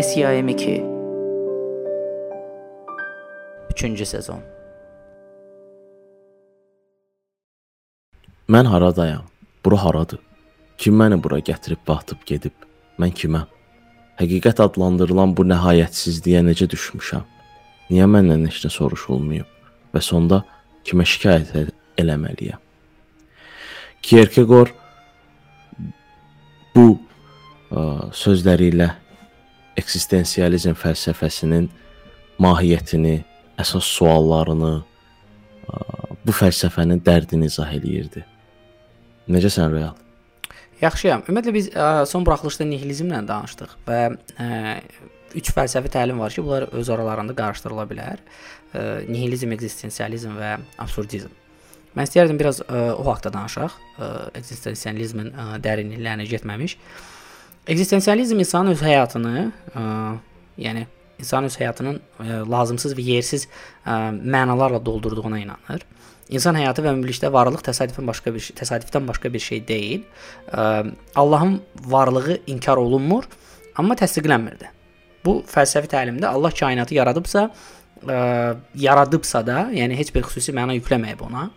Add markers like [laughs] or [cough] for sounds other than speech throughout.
Amnesia M2 3-cü sezon Mən haradayam? Bura haradır? Kim məni bura gətirib batıb gedib? Mən kiməm? Həqiqət adlandırılan bu nəhayətsizliyə necə düşmüşəm? Niyə məndən heç nə soruşulmayıb? Və sonda kimə şikayət e- eləməliyəm? Kierkegaard bu ə, sözləri ilə eksistensializm fəlsəfəsinin mahiyyətini, əsas suallarını, ə, bu fəlsəfənin dərdini izah eləyirdi. Necəsən Real? Yaxşıyam. Ümumiyyətlə biz ə, son buraxılışda nihilizmlə danışdıq və ə, üç fəlsəfi təlim var ki, bunlar öz aralarında qarışdırıla bilər. Ə, nihilizm, ekzistensializm və absurdizm. Mən istərdim biraz ə, o haqqda danışaq. Ə, ekzistensializmin ə, dərinliklərinə getməmiş. Ekzistensializm insanın öz həyatını, ə, yəni insan öz həyatının ə, lazımsız və yersiz ə, mənalarla doldurduğuna inanır. İnsan həyatı və ümumilikdə varlıq təsadüfən başqa bir şey, təsadüfdən başqa bir şey deyil. Ə, Allahın varlığı inkar olunmur, amma təsdiqlənmir də. Bu fəlsəfi təlimdə Allah kainatı yaradıbsa, ə, yaradıbsa da, yəni heç bir xüsusi məna yükləməyib ona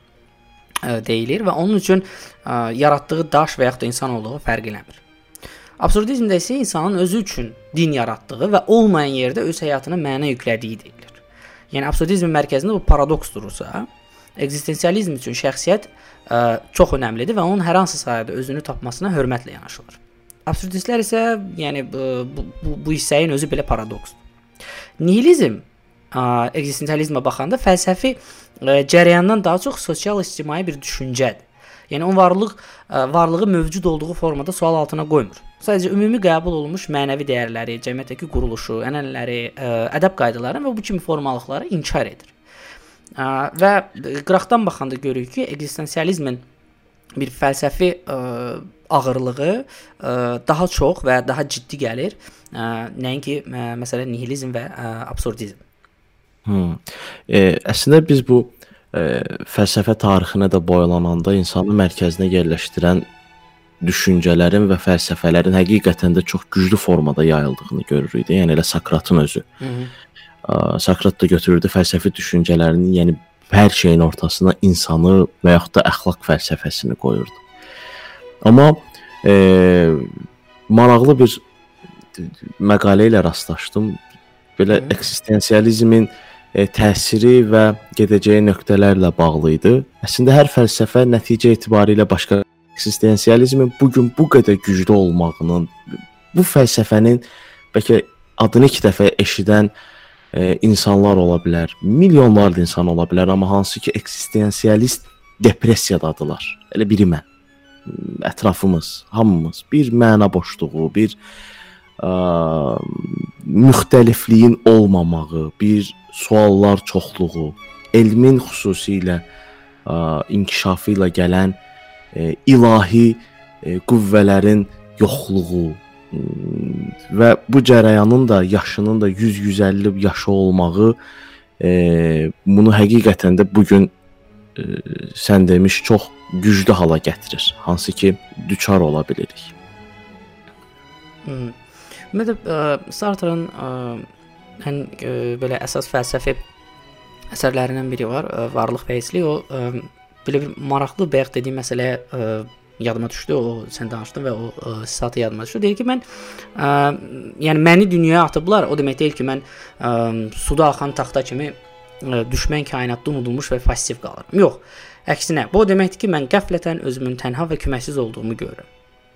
ə, deyilir və onun üçün ə, yaratdığı daş və yaxud da insan olduğu fərq eləmir. Absurdizmdə isə insanın özü üçün din yaratdığı və olmayan yerdə öz həyatına məna yüklədiyi deyilir. Yəni absurdizmin mərkəzində bu paradoks durursa, Ekzistensializm üçün şəxsiyyət ə, çox əhəmilidir və onun hər hansı sahədə özünü tapmasına hörmətlə yanaşılır. Absurdistlər isə, yəni bu bu, bu hissəyin özü belə paradoksdur. Nihilizm ekzistensializmə baxanda fəlsəfi ə, cərəyandan daha çox sosial-ictimai bir düşüncədir. Yəni onun varlıq ə, varlığı mövcud olduğu formada sual altına qoymur. Sadəcə ümumi qəbul olunmuş mənəvi dəyərləri, cəmiyyətdəki quruluşu, ənənələri, ə, ədəb qaydalarını və bu kimi formalıqları inkar edir. Və qıraqdan baxanda görürük ki, ekzistensializmin bir fəlsəfi ə, ağırlığı ə, daha çox və daha ciddi gəlir. Ə, nəinki ə, məsələn nihilizm və ə, absurdizm. Hmm. E, əslində biz bu e, fəlsəfə tarixinə də boylananda insanı mərkəzinə yerləşdirən düşüncələrin və fəlsəfələrin həqiqətən də çox güclü formada yayıldığını görürük. Yəni elə Sokratın özü. Hı -hı. Sokrat da götürürdü fəlsəfi düşüncələrini, yəni hər şeyin ortasına insanı və yaxud da əxlaq fəlsəfəsini qoyurdu. Amma e, maraqlı bir məqalə ilə rastlaşdım. Belə eksistensializmin e, təsiri və gedəcəyi nöqtələrlə bağlı idi. Əslində hər fəlsəfə nəticə etibarilə başqa eksistensializmin bu gün bu qədər güclü olmağının bu fəlsəfənin bəlkə adını iki dəfə eşidən e, insanlar ola bilər, milyonlarla insan ola bilər, amma hansı ki eksistensialist depressiyadadılar. Elə biri mən. Ətrafımız, hamımız bir məna boşluğu, bir ə, müxtəlifliyin olmamağı, bir suallar çoxluğu, elmin xüsusilə ə, inkişafı ilə gələn ə, ilahi ə, qüvvələrin yoxluğu, və bu cərəyanın da yaşının da 100-150 yaşı olmağı e, bunu həqiqətən də bu gün sən demiş çox güclü hala gətirir. Hansı ki, düçar ola bilirik. Ümumiyyətlə Sartre'ın ən ə, belə əsas fəlsəfi əsərlərindən biri var, ə, Varlıq və Heçlik. O ə, belə bir maraqlı bayaq dediyim məsələyə ə, yadıma düşdü. O sən danışdın və o ə, sitati yadıma düşdü. Deyir ki, mən ə, yəni məni dünyaya atıblar. O demək deyil ki, mən ə, suda axan taxta kimi ə, düşmən kainatda unudulmuş və passiv qalıram. Yox. Əksinə, bu o deməkdir ki, mən qəflətən özümün tənha və köməksiz olduğumu görürəm.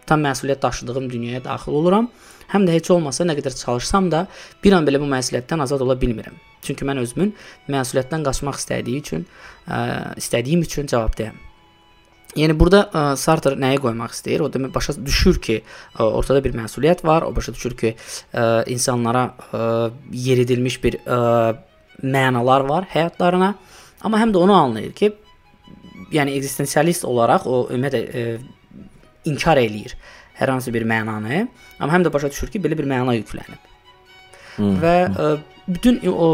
Tam məsuliyyət daşıdığım dünyaya daxil oluram. Həm də heç olmasa nə qədər çalışsam da bir an belə bu məsuliyyətdən azad ola bilmirəm. Çünki mən özümün məsuliyyətdən qaçmaq istədiyi üçün, ə, istədiyim üçün cavabdehəm. Yəni burada ə, Sartre nəyi qoymaq istəyir? O demək başa düşür ki, ə, ortada bir məsuliyyət var. O başa düşür ki, ə, insanlara ə, yeridilmiş bir ə, mənalar var həyatlarına. Amma həm də onu anlayır ki, yəni ekzistensialist olaraq o ümumiyyətlə inkar eləyir hər hansı bir mənanı, amma həm də başa düşür ki, belə bir məna yüklənib. Hmm. Və ə, bütün o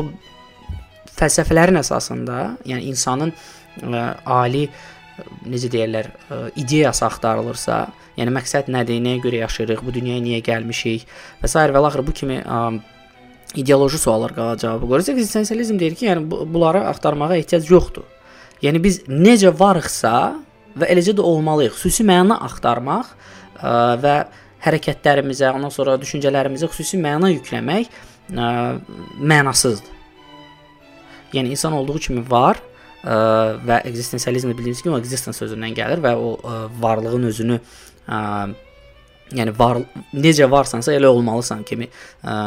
fəlsəfələrin əsasında, yəni insanın ə, ali ə, necə deyirlər, ə, ideyası axtarılırsa, yəni məqsəd nədir, nəyə görə yaşayırıq, bu dünyaya niyə gəlmişik və s. və axır bu kimi ə, ideoloji suallar qala cavabı qoyursa, eksistensializm deyir ki, yəni bu, bunları axtarmağa ehtiyac yoxdur. Yəni biz necə varıqsa və eləcə də olmalıyıq. Xüsusi məna axtarmaq və hərəkətlərimizə, ondan sonra düşüncələrimizə xüsusi məna yükləmək ə, mənasızdır. Yəni insan olduğu kimi var ə, və eksistensializm bildiyimiz kimi o existence sözündən gəlir və o ə, varlığın özünü ə, yəni var necə varsansa elə olmalısan kimi ə,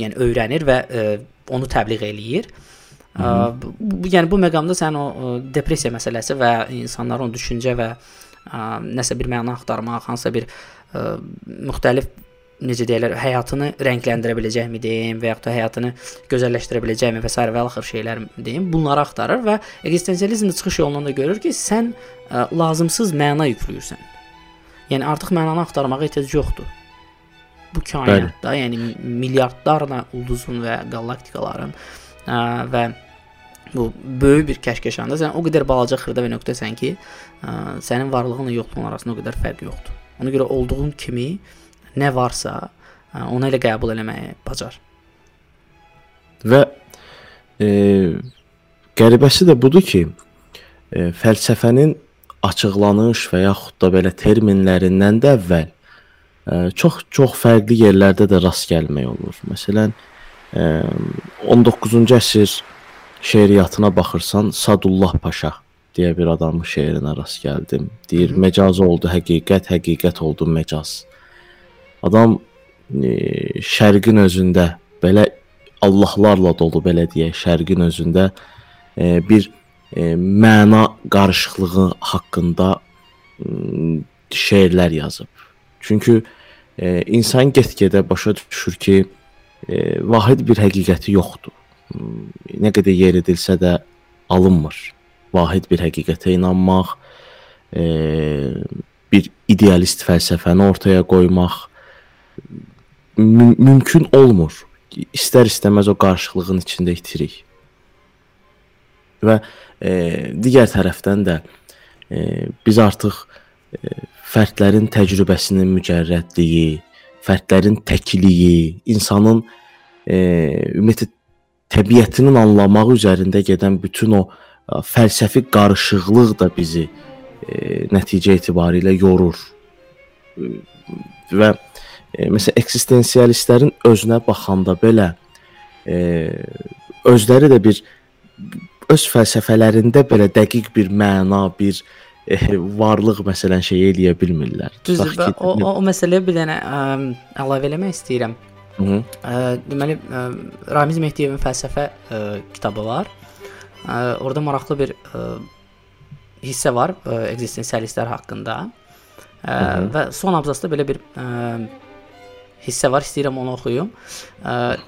yəni öyrənir və ə, onu təbliğ eləyir. Ə, bu, yəni bu məqamda sən o ə, depressiya məsələsi və insanların düşüncə və ə, nəsə bir məna axtarmaq, hansısa bir ə, müxtəlif necə deyirlər, həyatını rəngləndirə biləcəkmi deyim və yaxud da həyatını gözəlləşdirə biləcəkmi və s. və axır şeylər deyim. Bunları axtarır və eksistensializm çıxış yolundan da görür ki, sən ə, lazımsız məna yükləyirsən. Yəni artıq mənanı axtarmağa ehtiyac yoxdur. Bu kainatda, Bəli. yəni milyardlarla ulduzun və qalaktikaların ə, və bu böyük bir kəşkeşanda sən o qədər balaca xırda bir nöqtəsən ki, ə, sənin varlığınla yoxluğun arasında o qədər fərq yoxdur. Ona görə olduğun kimi nə varsa, onu elə qəbul eləməyi bacar. Və e, qəribəsi də budur ki, e, fəlsəfənin açıqlanış və yaxud da belə terminlərindən də əvvəl e, çox çox fərqli yerlərdə də rast gəlmək olur. Məsələn, e, 19-cu əsr şeiriyyatına baxırsan, Sadullah Paşa deyə bir adamın şeirinə rast gəldim. Deyir, məcaz oldu həqiqət, həqiqət oldu məcaz. Adam e, şərqin özündə belə Allahlarla dolu belə deyək, şərqin özündə e, bir e, məna qarışıqlığı haqqında e, şeirlər yazıb. Çünki e, insan get-gedə başa düşür ki, e, vahid bir həqiqəti yoxdur. Nə qədər yer edilsə də alınmır. Vahid bir həqiqətə inanmaq, e, bir idealist fəlsəfəni ortaya qoymaq, müm mümkün olmur. İstər-istəməz o qarşılığın içində itirik. Və e, digər tərəfdən də e, biz artıq e, fərdlərin təcrübəsinin mücərrədliyi, fərdlərin təkliyi, insanın e, ümumiyyətlə təbiətinin anlamaq üzərində gedən bütün o ə, fəlsəfi qarışıqlıq da bizi e, nəticə etibarilə yorur. Və e, məsələn eksistensialistlərin özünə baxanda belə e, özləri də bir öz fəlsəfələrində belə dəqiq bir məna, bir e, varlıq məsələn şey eləyə bilmirlər. Düzdür. Ki, o, o, o məsələyə bir dənə ə, əlavə eləmək istəyirəm. Hı -hı. Deməli Ramiz Mehdiyevin fəlsəfə kitabı var. Ə, orada maraqlı bir hissə var eksistensialistlər haqqında. Hı -hı. və son abzasda belə bir hissə var, istəyirəm onu oxuyum.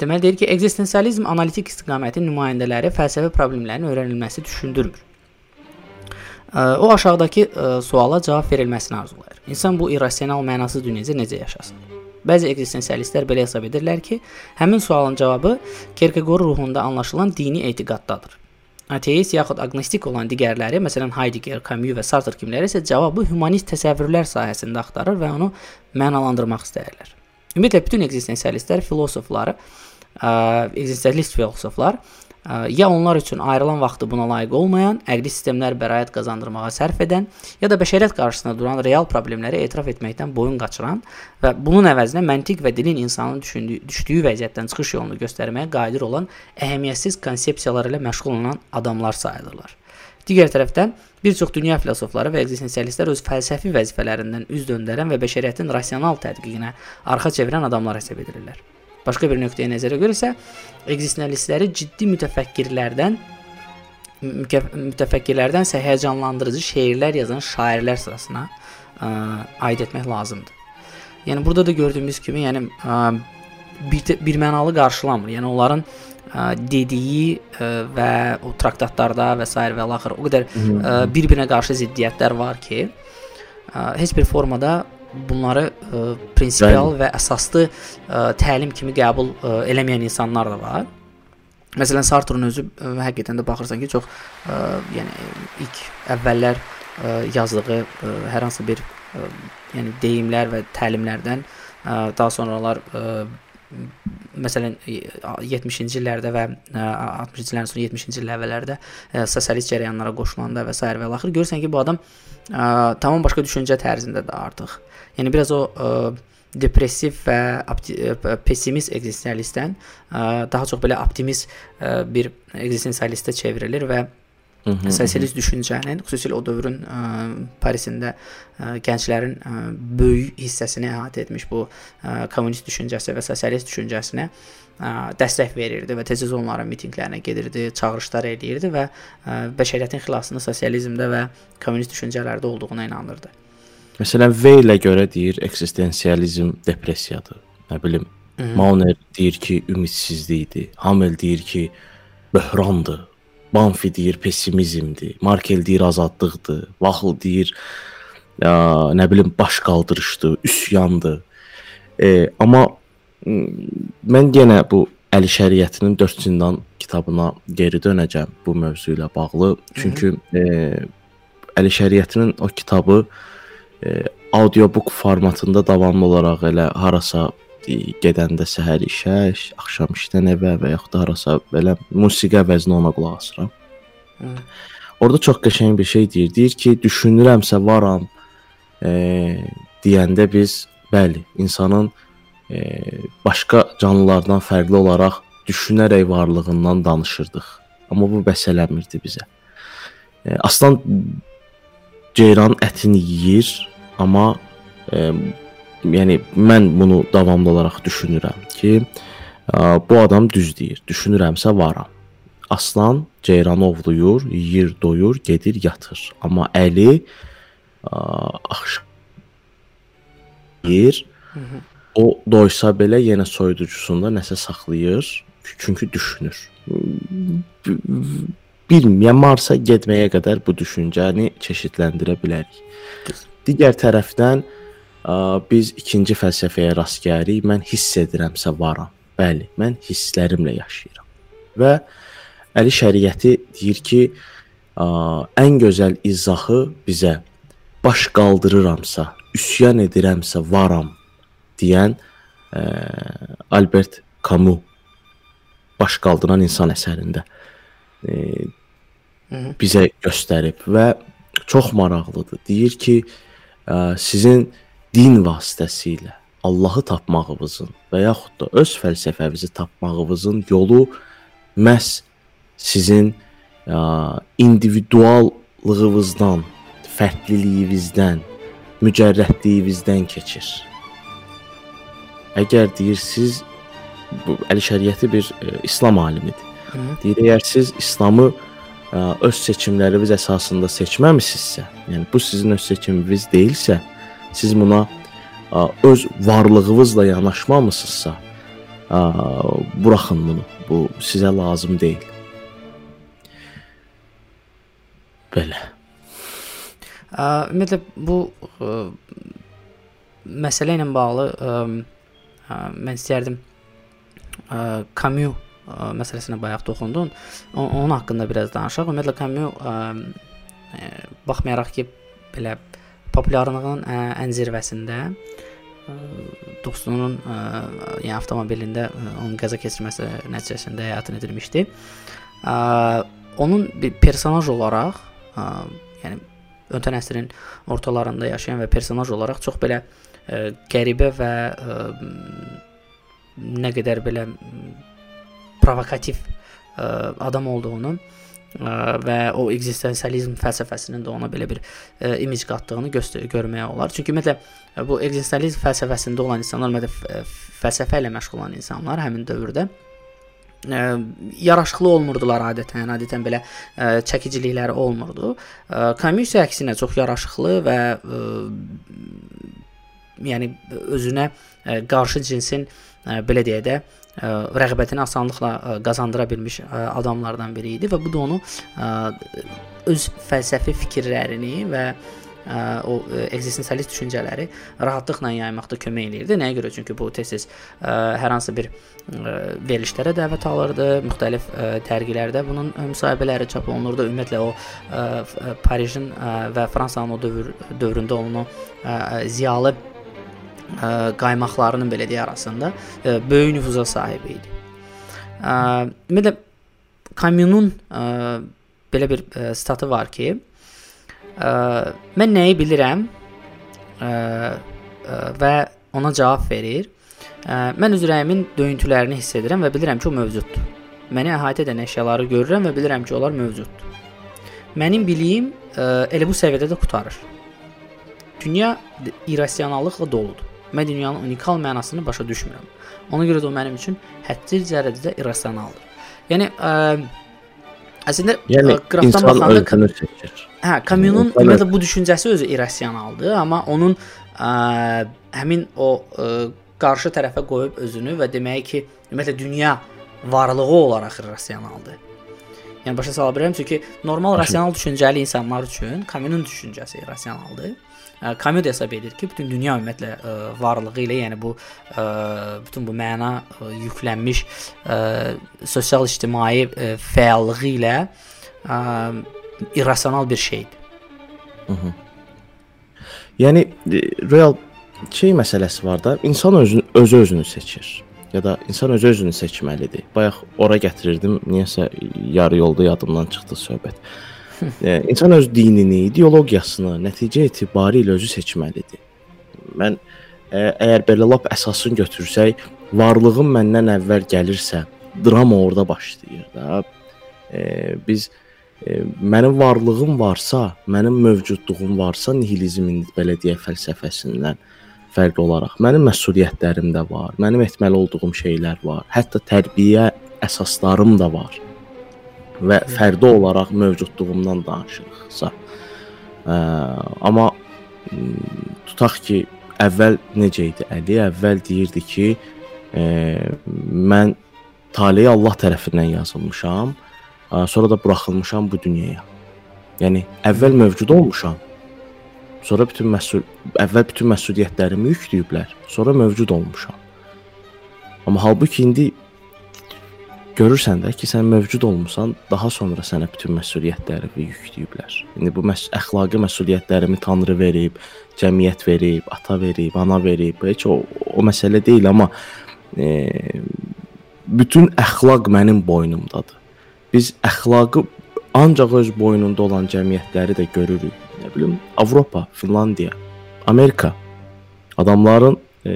Deməli deyir ki, ekzistensializm analitik istiqamətin nümayəndələri fəlsəfi problemlərin öyrənilməsi düşündürmür. O aşağıdakı suala cavab verilməsini arzulayır. İnsan bu irrasional mənasız dünyada necə yaşasın? Bəzi ekzistensialistlər belə hesab edirlər ki, həmin sualın cavabı Kierkegaard ruhunda anlaşılan dini etiqaddadır. Ateist yaxud agnostik olan digərləri, məsələn Heidegger, Camus və Sartre kimləri isə cavabı humanist təsəvvürlər sahəsində axtarır və onu mənalandırmaq istəyirlər. Ümumiyyətlə bütün ekzistensialistlər, filosoflar, ə, ekzistensialist filosoflar ya onlar üçün ayrılan vaxtı buna layiq olmayan, əqli sistemlər bəraət qazandırmağa sərf edən, ya da bəşəriyyət qarşısında duran real problemləri etiraf etməkdən boyun qaçıran və bunun əvəzinə məntiq və dilin insanın düşündüyü, düşdüyü vəziyyətdən çıxış yolunu göstərməyə qadir olan əhəmiyyətsiz konsepsiyalar ilə məşğul olan adamlar sayılırlar. Digər tərəfdən bir çox dünya filosofları və ekzistensialistlər öz fəlsəfi vəzifələrindən üz döndərən və bəşəriyyətin rasional tədqiqinə arxa çevirən adamlar hesab edilirlər. Başqa bir nöqteyə nəzərə görə isə ekzistensialistləri ciddi mütəfəkkirlərdən mütəfəkkirlərdən isə həyəcanlandırıcı şeirlər yazan şairlər sırasına ə, aid etmək lazımdır. Yəni burada da gördüyümüz kimi, yəni ə, bir, bir mənalı qarşılamır. Yəni onların dediyi və o traktatlarda və s. və axır o qədər bir-birinə qarşı ziddiyyətlər var ki, heç bir formada bunları ə, prinsipial Bəli. və əsaslı ə, təlim kimi qəbul ə, eləməyən insanlar da var. Məsələn, Sartre'un özü ə, həqiqətən də baxırsan ki, çox ə, yəni ilk əvvəllər yazdığı hər hansı bir yəni deyimlər və təlimlərdən daha sonralar məsələn 70-ci illərdə və 60-cı illərin sonu 70-ci illər əvvəllərdə sosialist cərəyanlara qoşulanda və s. və axır görürsən ki, bu adam ə, tamam başqa düşüncə tərzindədir artıq. Yəni biraz o ə, depressiv və pessimist ekzistensialistdən daha çox belə optimist ə, bir ekzistensialistə çevrilir və sosialist düşüncənin, xüsusilə o dövrün ə, Parisində ə, gənclərin ə, böyük hissəsini əhatə etmiş bu ə, kommunist düşüncəsi və sosialist düşüncəsinə ə, dəstək verirdi və tez-tez onların mitinqlərinə gedirdi, çağırışlar eləyirdi və ə, bəşəriyyətin xilasını sosializmdə və kommunist düşüncələrdə olduğuna inanırdı. Məsələn, Veylə görə deyir eksistensializm depressiyadır. Nə bilim, Mauner deyir ki, ümidsizlikdir. Hamel deyir ki, böhrandır. Banfi deyir pessimizmdir. Markel deyir azadlıqdır. Vaxıl deyir ya, nə bilim baş qaldırışdır, üsyandır. E, amma mən yenə bu Əli Şəriətinin 4 zindan kitabına geri dönəcəm bu mövzu ilə bağlı. Çünki e, Əli Şəriətinin o kitabı e, audiobook formatında davamlı olaraq elə harasa gedəndə səhər işə, axşam işdən evə və yaxud da harasa belə musiqi əvəzinə ona qulaq asıram. Hı. Orada çox qəşəng bir şey deyir. Deyir ki, düşünürəmsə varam e, deyəndə biz bəli, insanın e, başqa canlılardan fərqli olaraq düşünərək varlığından danışırdıq. Amma bu bəs eləmirdi bizə. E, aslan ceyran ətini yeyir, amma e, yəni mən bunu davamlı olaraq düşünürəm ki, bu adam düz deyir. Düşünürəmsə varam. Aslan ceyran ovluyur, yeyir, doyur, gedir, yatır. Amma Əli axşam yeyir. O doysa belə yenə soyuducusunda nəsə saxlayır, çünki düşünür. Bilməyəm, Marsa getməyə qədər bu düşüncəni çeşidləndirə bilərik. Digər tərəfdən biz ikinci fəlsəfəyə rast gəlirik. Mən hiss edirəmsə varam. Bəli, mən hisslərimlə yaşayıram. Və Əli şəriəti deyir ki, ən gözəl izahı bizə baş qaldırıramsa, üsyan edirəmsə varam deyən ə, Albert Camus baş qaldıran insan əsərində ə, bizə göstərib və çox maraqlıdır. Deyir ki, ə, sizin din vasitəsilə Allahı tapmağınızın və yaxud da öz fəlsəfənizi tapmağınızın yolu məhz sizin ə, individuallığınızdan, fərqliliyinizdən, mücərrədliyinizdən keçir. Əgər deyirsiniz bu Əli Şəriəti bir ə, İslam alimidir. Hı. Deyir, əgər siz İslamı ə, öz seçimləriniz əsasında seçməmisinizsə, yəni bu sizin öz seçiminiz deyilsə, siz buna öz varlığınızla yanaşmamısınızsa, buraxın bunu. Bu sizə lazım deyil. Belə. Ümumiyyətlə bu ə, məsələ ilə bağlı ə, ə, mən istərdim ə, Camus ə, məsələsinə bayaq toxundun. O, onun haqqında biraz danışaq. Ümumiyyətlə Camus ə, ə, baxmayaraq ki, belə populyarlığının ə, ən zirvəsində ə, dostunun ə, yəni avtomobilində ə, onun qəza keçirməsi nəticəsində həyatını itirmişdi. Ə, onun bir personaj olaraq, ə, yəni ötən əsrin ortalarında yaşayan və personaj olaraq çox belə ə, qəribə və ə, nə qədər belə provokativ ə, adam olduğunu və o ekzistensializm fəlsəfəsinin də ona belə bir ə, imic qatdığını görmək olar. Çünki ümumiyyətlə bu ekzistensializm fəlsəfəsində olan insanlar, ümumiyyətlə fəlsəfə ilə məşğul olan insanlar həmin dövrdə ə, yaraşıqlı olmurdular adətən, adətən belə ə, çəkicilikləri olmurdu. Ə, Camus əksinə çox yaraşıqlı və ə, yəni özünə ə, qarşı cinsin ə, belə deyə də ə, rəğbətini asanlıqla ə, qazandıra bilmiş ə, adamlardan biri idi və bu da onu ə, öz fəlsəfi fikirlərini və ə, o ekzistensialist düşüncələri rahatlıqla yaymaqda kömək eləyirdi. Nəyə görə? Çünki bu tez-tez hər hansı bir verilişlərə dəvət alırdı, müxtəlif dərgilərdə bunun müsahibələri çap olunurdu. Ümumiyyətlə o Parijin və Fransanın o dövr dövründə onun ziyalı qaymaqlarının belə deyə arasında böyük nüfuza sahib idi. Ümumiyyətlə Camus'un belə bir statı var ki, mən nəyi bilirəm və ona cavab verir. Mən öz ürəyimin döyüntülərini hiss edirəm və bilirəm ki, o mövcuddur. Məni əhatə edən əşyaları görürəm və bilirəm ki, onlar mövcuddur. Mənim biliyim elə bu səviyyədə də qutarır. Dünya irrasionallıqla doludur. Mən dünyanın unikal mənasını başa düşmürəm. Ona görə də o mənim üçün hədsiz dərəcədə irrasionaldır. Yəni ə, əslində yəni, qrafdan baxanda. Hə, Camus'un ümumiyyətlə bu düşüncəsi özü irrasionaldır, amma onun ə, həmin o ə, qarşı tərəfə qoyub özünü və deməyi ki, ümumiyyətlə dünya varlığı olaraq irrasionaldır. Yəni başa sala bilərəm çünki normal rasional düşüncəli insanlar üçün Camus'un düşüncəsi irrasionaldır. Camus da hesab edir ki, bütün dünya ümumiyyətlə ə, varlığı ilə, yəni bu ə, bütün bu məna ə, yüklənmiş ə, sosial-ictimai ə, fəallığı ilə ə, irrasional bir şeydir. -hı. Yəni real şey məsələsi var da, insan özünü özü özünü seçir ya da insan özü özünü seçməlidir. Bayaq ora gətirirdim, niyəsə yarı yolda yadımdan çıxdı söhbət. e, [laughs] insan öz dinini, ideologiyasını nəticə etibarilə özü seçməlidir. Mən ə, əgər belə lap əsasını götürsək, varlığım məndən əvvəl gəlirsə, drama orada başlayır da. E, biz e, mənim varlığım varsa, mənim mövcudluğum varsa, nihilizmin belə deyə fəlsəfəsindən fərqli olaraq mənim məsuliyyətlərim də var, mənim etməli olduğum şeylər var, hətta tərbiyə əsaslarım da var və fərdi olaraq mövcudluğumdan danışırıqsa. Ə, amma tutaq ki, əvvəl necə idi Əli? Əvvəl deyirdi ki, ə, mən taleyi Allah tərəfindən yazılmışam, ə, sonra da buraxılmışam bu dünyaya. Yəni əvvəl mövcud olmuşam. Sonra bütün məsul əvvəl bütün məsuliyyətlərimi yükləyiblər, sonra mövcud olmuşam. Amma halbuki indi görürsən də ki, sən mövcud olmusan, daha sonra sənə bütün məsuliyyətləri yükləyiblər. İndi bu məs əxlaqi məsuliyyətlərimi Tanrı verib, cəmiyyət verib, ata verib, ana verib. Heç o o məsələ deyil, amma e, bütün əxlaq mənim boynumdadır. Biz əxlaqı ancaq öz boynunda olan cəmiyyətləri də görürük. Nə bilim, Avropa, Finlandiya, Amerika adamların e,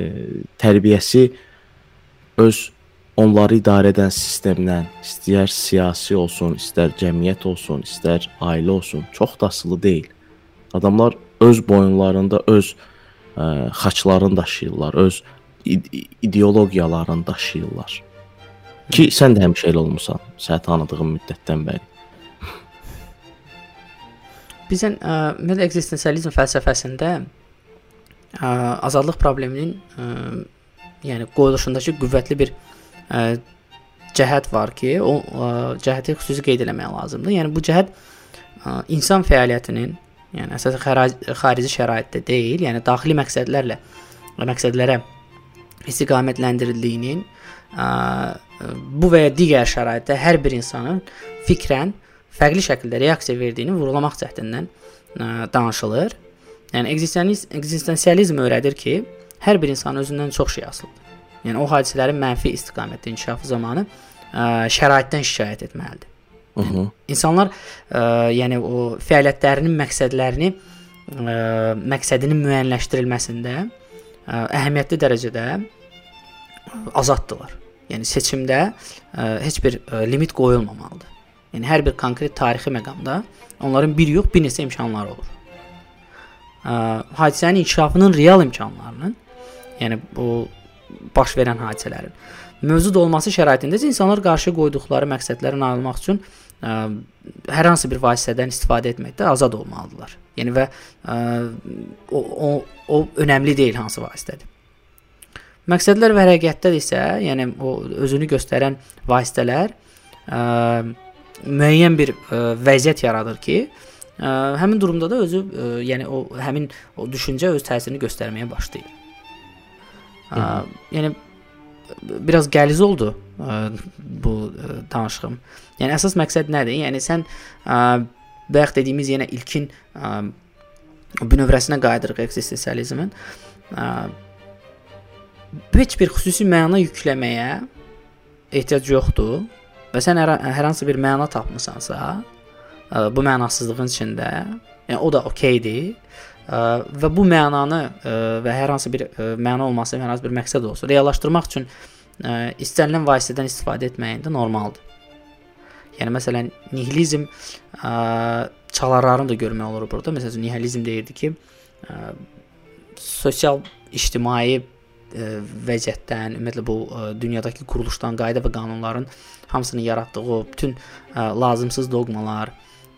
tərbiyəsi öz onları idarə edən sistemdən, istər siyasi olsun, istər cəmiyyət olsun, istər ailə olsun, çox da asılı deyil. Adamlar öz boyunlarında öz ə, xaçlarını daşıyırlar, öz ideologiyalarını daşıyırlar. Ki sən də həmişə elə olmusan, səni tanıdığım müddətdən bəri. Bizən mən ekzistensializm fəlsəfəsində ə, azadlıq probleminin ə, yəni qoyuluşundakı qüvvətli bir ə, cəhət var ki, o ə, cəhəti xüsusi qeyd etmək lazımdır. Yəni bu cəhət ə, insan fəaliyyətinin, yəni əsasən xarici şəraitdə deyil, yəni daxili məqsədlərlə məqsədlərə istiqamətləndirildiyinin ə, bu və ya digər şəraitdə hər bir insanın fikrən fərqli şəkildə reaksiya verdiyini vurğulamaq cəhdindən ə, danışılır. Yəni ekzistensializm öyrədir ki, hər bir insan özündən çox şey asılıdır. Yəni o hadisələrin mənfi istiqamətdə inkişafı zamanı ə, şəraitdən şikayət etməlidir. Hı -hı. İnsanlar ə, yəni o fəaliyyətlərinin məqsədlərini ə, məqsədinin müəyyənləşdirilməsində ə, əhəmiyyətli dərəcədə azaddılar. Yəni seçimdə ə, heç bir ə, limit qoyulmamalıdır. Yəni hər bir konkret tarixi məqamda onların bir yox, bir neçə imkanları olur. Ə, hadisənin inkişafının real imkanlarının, yəni bu baş verən hadisələrin mövcud olması şəraitində insanlar qarşı qoyduqları məqsədlərə nail olmaq üçün ə, hər hansı bir vasitədən istifadə etməkdə azad olmalıdırlar. Yəni və ə, o, o o önəmli deyil hansı vasitədir. Məqsədlər və həqiqətdə isə, yəni o özünü göstərən vasitələr ə, müəyyən bir ə, vəziyyət yaradır ki, ə, həmin durumda da özü ə, yəni o həmin o düşüncə öz təsirini göstərməyə başlayır. Ə, yəni biraz qəliz oldu ə, bu ə, danışığım. Yəni əsas məqsəd nədir? Yəni sən ə, bayaq dediyimiz yenə ilkin ə, bünövrəsinə qayıdırıq eksistensializmin. Heç bir xüsusi məna yükləməyə ehtiyac yoxdur və sən hər, hər hansı bir məna tapmısansa, ə, bu mənasızlığın içində, yəni o da okeydir. Və bu mənanı və hər hansı bir məna olması, hər hansı bir məqsəd olsun, reallaşdırmaq üçün istənilən vasitədən istifadə etməyin də normaldır. Yəni məsələn, nihilizm çalarlarını da görmək olur burada. Məsələn, nihilizm deyirdi ki, sosial ictimai vəziyyətdən, ümumiyyətlə bu dünyadakı quruluşdan, qayda və qanunların hamısını yaratdığı o bütün lazımsız doqmalar,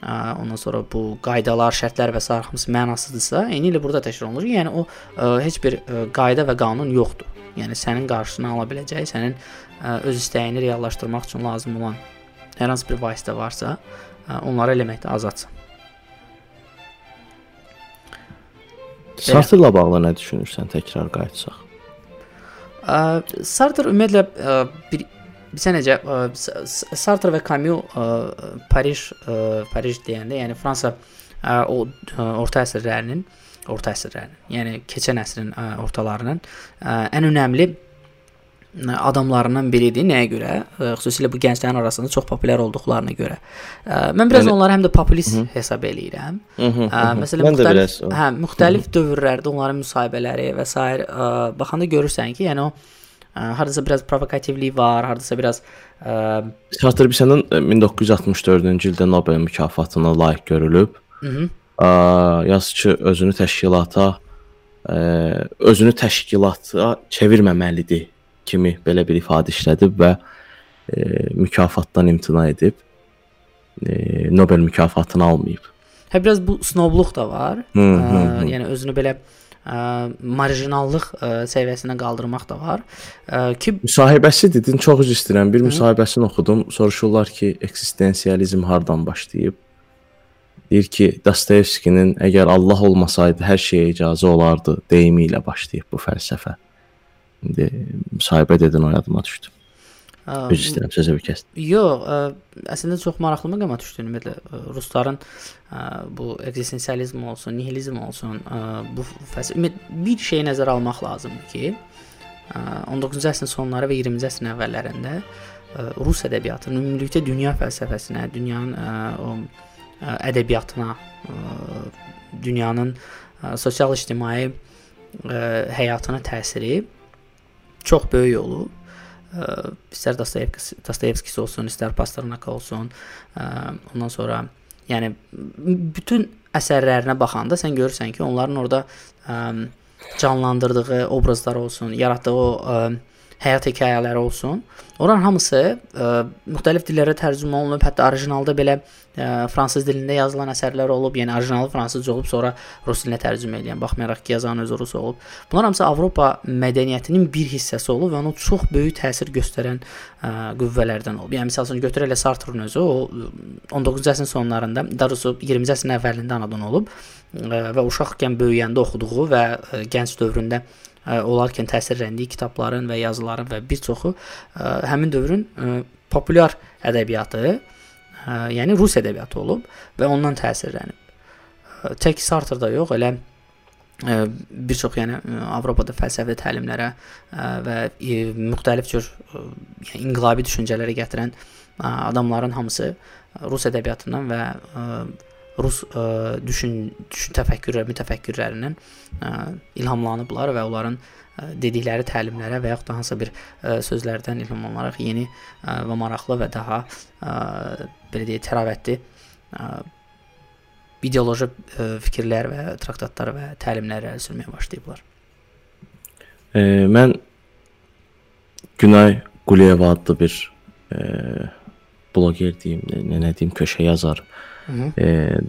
ondan sonra bu qaydalar, şərtlər və s. hamısı mənasızdırsa, eyni ilə burada təkrar olunur. Yəni o ə, heç bir ə, qayda və qanun yoxdur. Yəni sənin qarşısını ala biləcəyi, sənin ə, öz istəyini reallaşdırmaq üçün lazım olan hər hansı bir vasitə varsa, ə, onları eləməkdə azadsan. Sartrla bağlı nə düşünürsən? Təkrar qayıtsaq. Ə, Sartre ümumiyyətlə ə, bir bilsən necə ə, Sartre və Camus ə, Paris ə, Paris deyəndə, yəni Fransa o orta əsrlərinin orta əsrlərinin, yəni keçən əsrin ortalarının ən önəmli adamlarından biridir. Nəyə görə? Xüsusilə bu gənclərin arasında çox populyar olduqlarına görə. Mən biraz yəni, onları həm də populist hı. hesab eləyirəm. Hı -hı, hı. Məsələn, müxtəlif, hə, müxtəlif dövrlərdə onların müsahibələri və s. baxanda görürsən ki, yəni o hardasa biraz provokativlik var, hardasa biraz ə, Bisonun 1964-cü ildə Nobel mükafatına layiq görülüb. Ə, yazıçı özünü təşkilata ə, özünü təşkilata çevirməməlidir kimi belə bir ifadə işlədib və e, mükafatdan imtina edib e, Nobel mükafatını almayıb. Hə biraz bu snobluq da var. Hı, hı, hı. Yəni özünü belə ə, marjinallıq səviyyəsinə qaldırmaq da var. Ki müsahibəsi dedin, çox üzr istəyirəm. Bir müsahibəsini oxudum. Soruşurlar ki, eksistensializm hardan başlayıb? Deyir ki, Dostoyevskinin əgər Allah olmasaydı hər şeyə icazə olardı deyimi ilə başlayıb bu fəlsəfə. İndi müsahibə dedin o yadıma düşdü. Üzr istəyirəm, sözü kəsdim. Yox, ə, əslində çox maraqlı məqama düşdü. Ümumiyyətlə rusların ə, bu eksistensializm olsun, nihilizm olsun, ə, bu fəlsəfə bir şeyi nəzərə almaq lazımdır ki, ə, 19-cu əsrin sonları və 20-ci əsrin əvvəllərində ə, rus ədəbiyyatının ümumilikdə dünya fəlsəfəsinə, dünyanın ə, o ədəbiyyatına, ə, dünyanın sosial-ictimai həyatına təsiri çox böyük olub. İstər Dostoyevski, Dostoyevskisi olsun, istər Pasternak olsun. Ondan sonra yəni bütün əsərlərinə baxanda sən görürsən ki, onların orada canlandırdığı obrazlar olsun, yaratdığı o həyat hekayələri olsun. Onların hamısı ə, müxtəlif dillərə tərcümə olunub, hətta orijinalda belə ə, fransız dilində yazılan əsərlər olub, yəni orijinalı fransızca olub, sonra rus dilinə tərcümə edilən, baxmayaraq ki, yazanın özü rus olub. Bunlar hamısı Avropa mədəniyyətinin bir hissəsi olub və ona çox böyük təsir göstərən ə, qüvvələrdən olub. Yəni məsələn götürək elə Sartre-ın özü, o 19-cu əsrin sonlarında, daha doğrusu 20-ci əsrin əvvəlində anadan olub ə, və uşaqkən böyüyəndə oxuduğu və ə, gənc dövründə olarkən təsirləndiyi kitabların və yazıların və bir çoxu həmin dövrün populyar ədəbiyyatı, yəni rus ədəbiyyatı olub və ondan təsirlənib. Tək Sartre-da yox, elə bir çox yəni Avropada fəlsəfi təlimlərə və ə, müxtəlif cür yəni inqilabi düşüncələrə gətirən adamların hamısı rus ədəbiyyatından və rus ə, e, düşün, düşün təfəkkürlər, mütəfəkkirlərindən ə, e, ilhamlanıblar və onların ə, e, dedikləri təlimlərə və yaxud da hansısa bir ə, sözlərdən ilhamlanaraq yeni ə, və maraqlı və daha ə, belə deyək, təravətli ə, ideoloji ə, fikirlər və traktatlar və təlimlər irəli sürməyə başlayıblar. E, mən Günay Quliyeva adlı bir e, bloger deyim, nə, nə deyim, köşə yazar. E,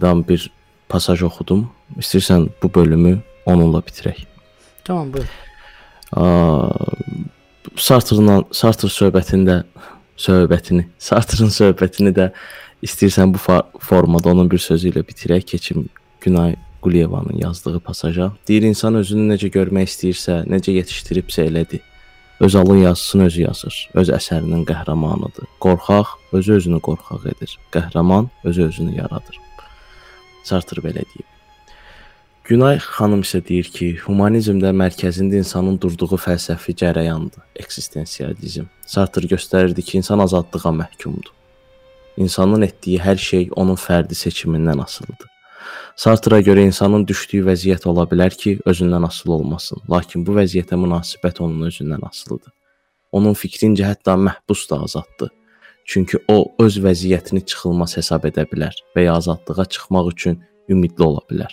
dan bir pasaj oxudum. İstəyirsən bu bölümü onunla bitirək. Tamam, buyur. Sartre-la Sartre söhbətində söhbətini, Sartre-ın söhbətini də İstəyirsən bu formada onun bir sözü ilə bitirək, keçim Günay Quliyevanın yazdığı pasaja. Deyir insan özünü necə görmək istəyirsə, necə yetişdiribsə elədir. Öz alın yazısını özü yazır. Öz əsərinin qəhrəmanıdır. Qorxaq özü özünü qorxaq edir. Qəhrəman özü özünü yaradır. Sartre belə deyib. Günay xanım isə deyir ki, humanizmdə mərkəzində insanın durduğu fəlsəfi cərəyandır, eksistensializm. Sartre göstərirdi ki, insan azadlığa məhkumdur. İnsanın etdiyi hər şey onun fərdi seçimindən asılıdır. Sartra görə insanın düşdüyü vəziyyət ola bilər ki, özündən asılı olmasın, lakin bu vəziyyətə münasibət onun özündən asılıdır. Onun fikrincə hətta məhbus da azaddır. Çünki o öz vəziyyətini çıxılmaz hesab edə bilər və ya azadlığa çıxmaq üçün ümidli ola bilər.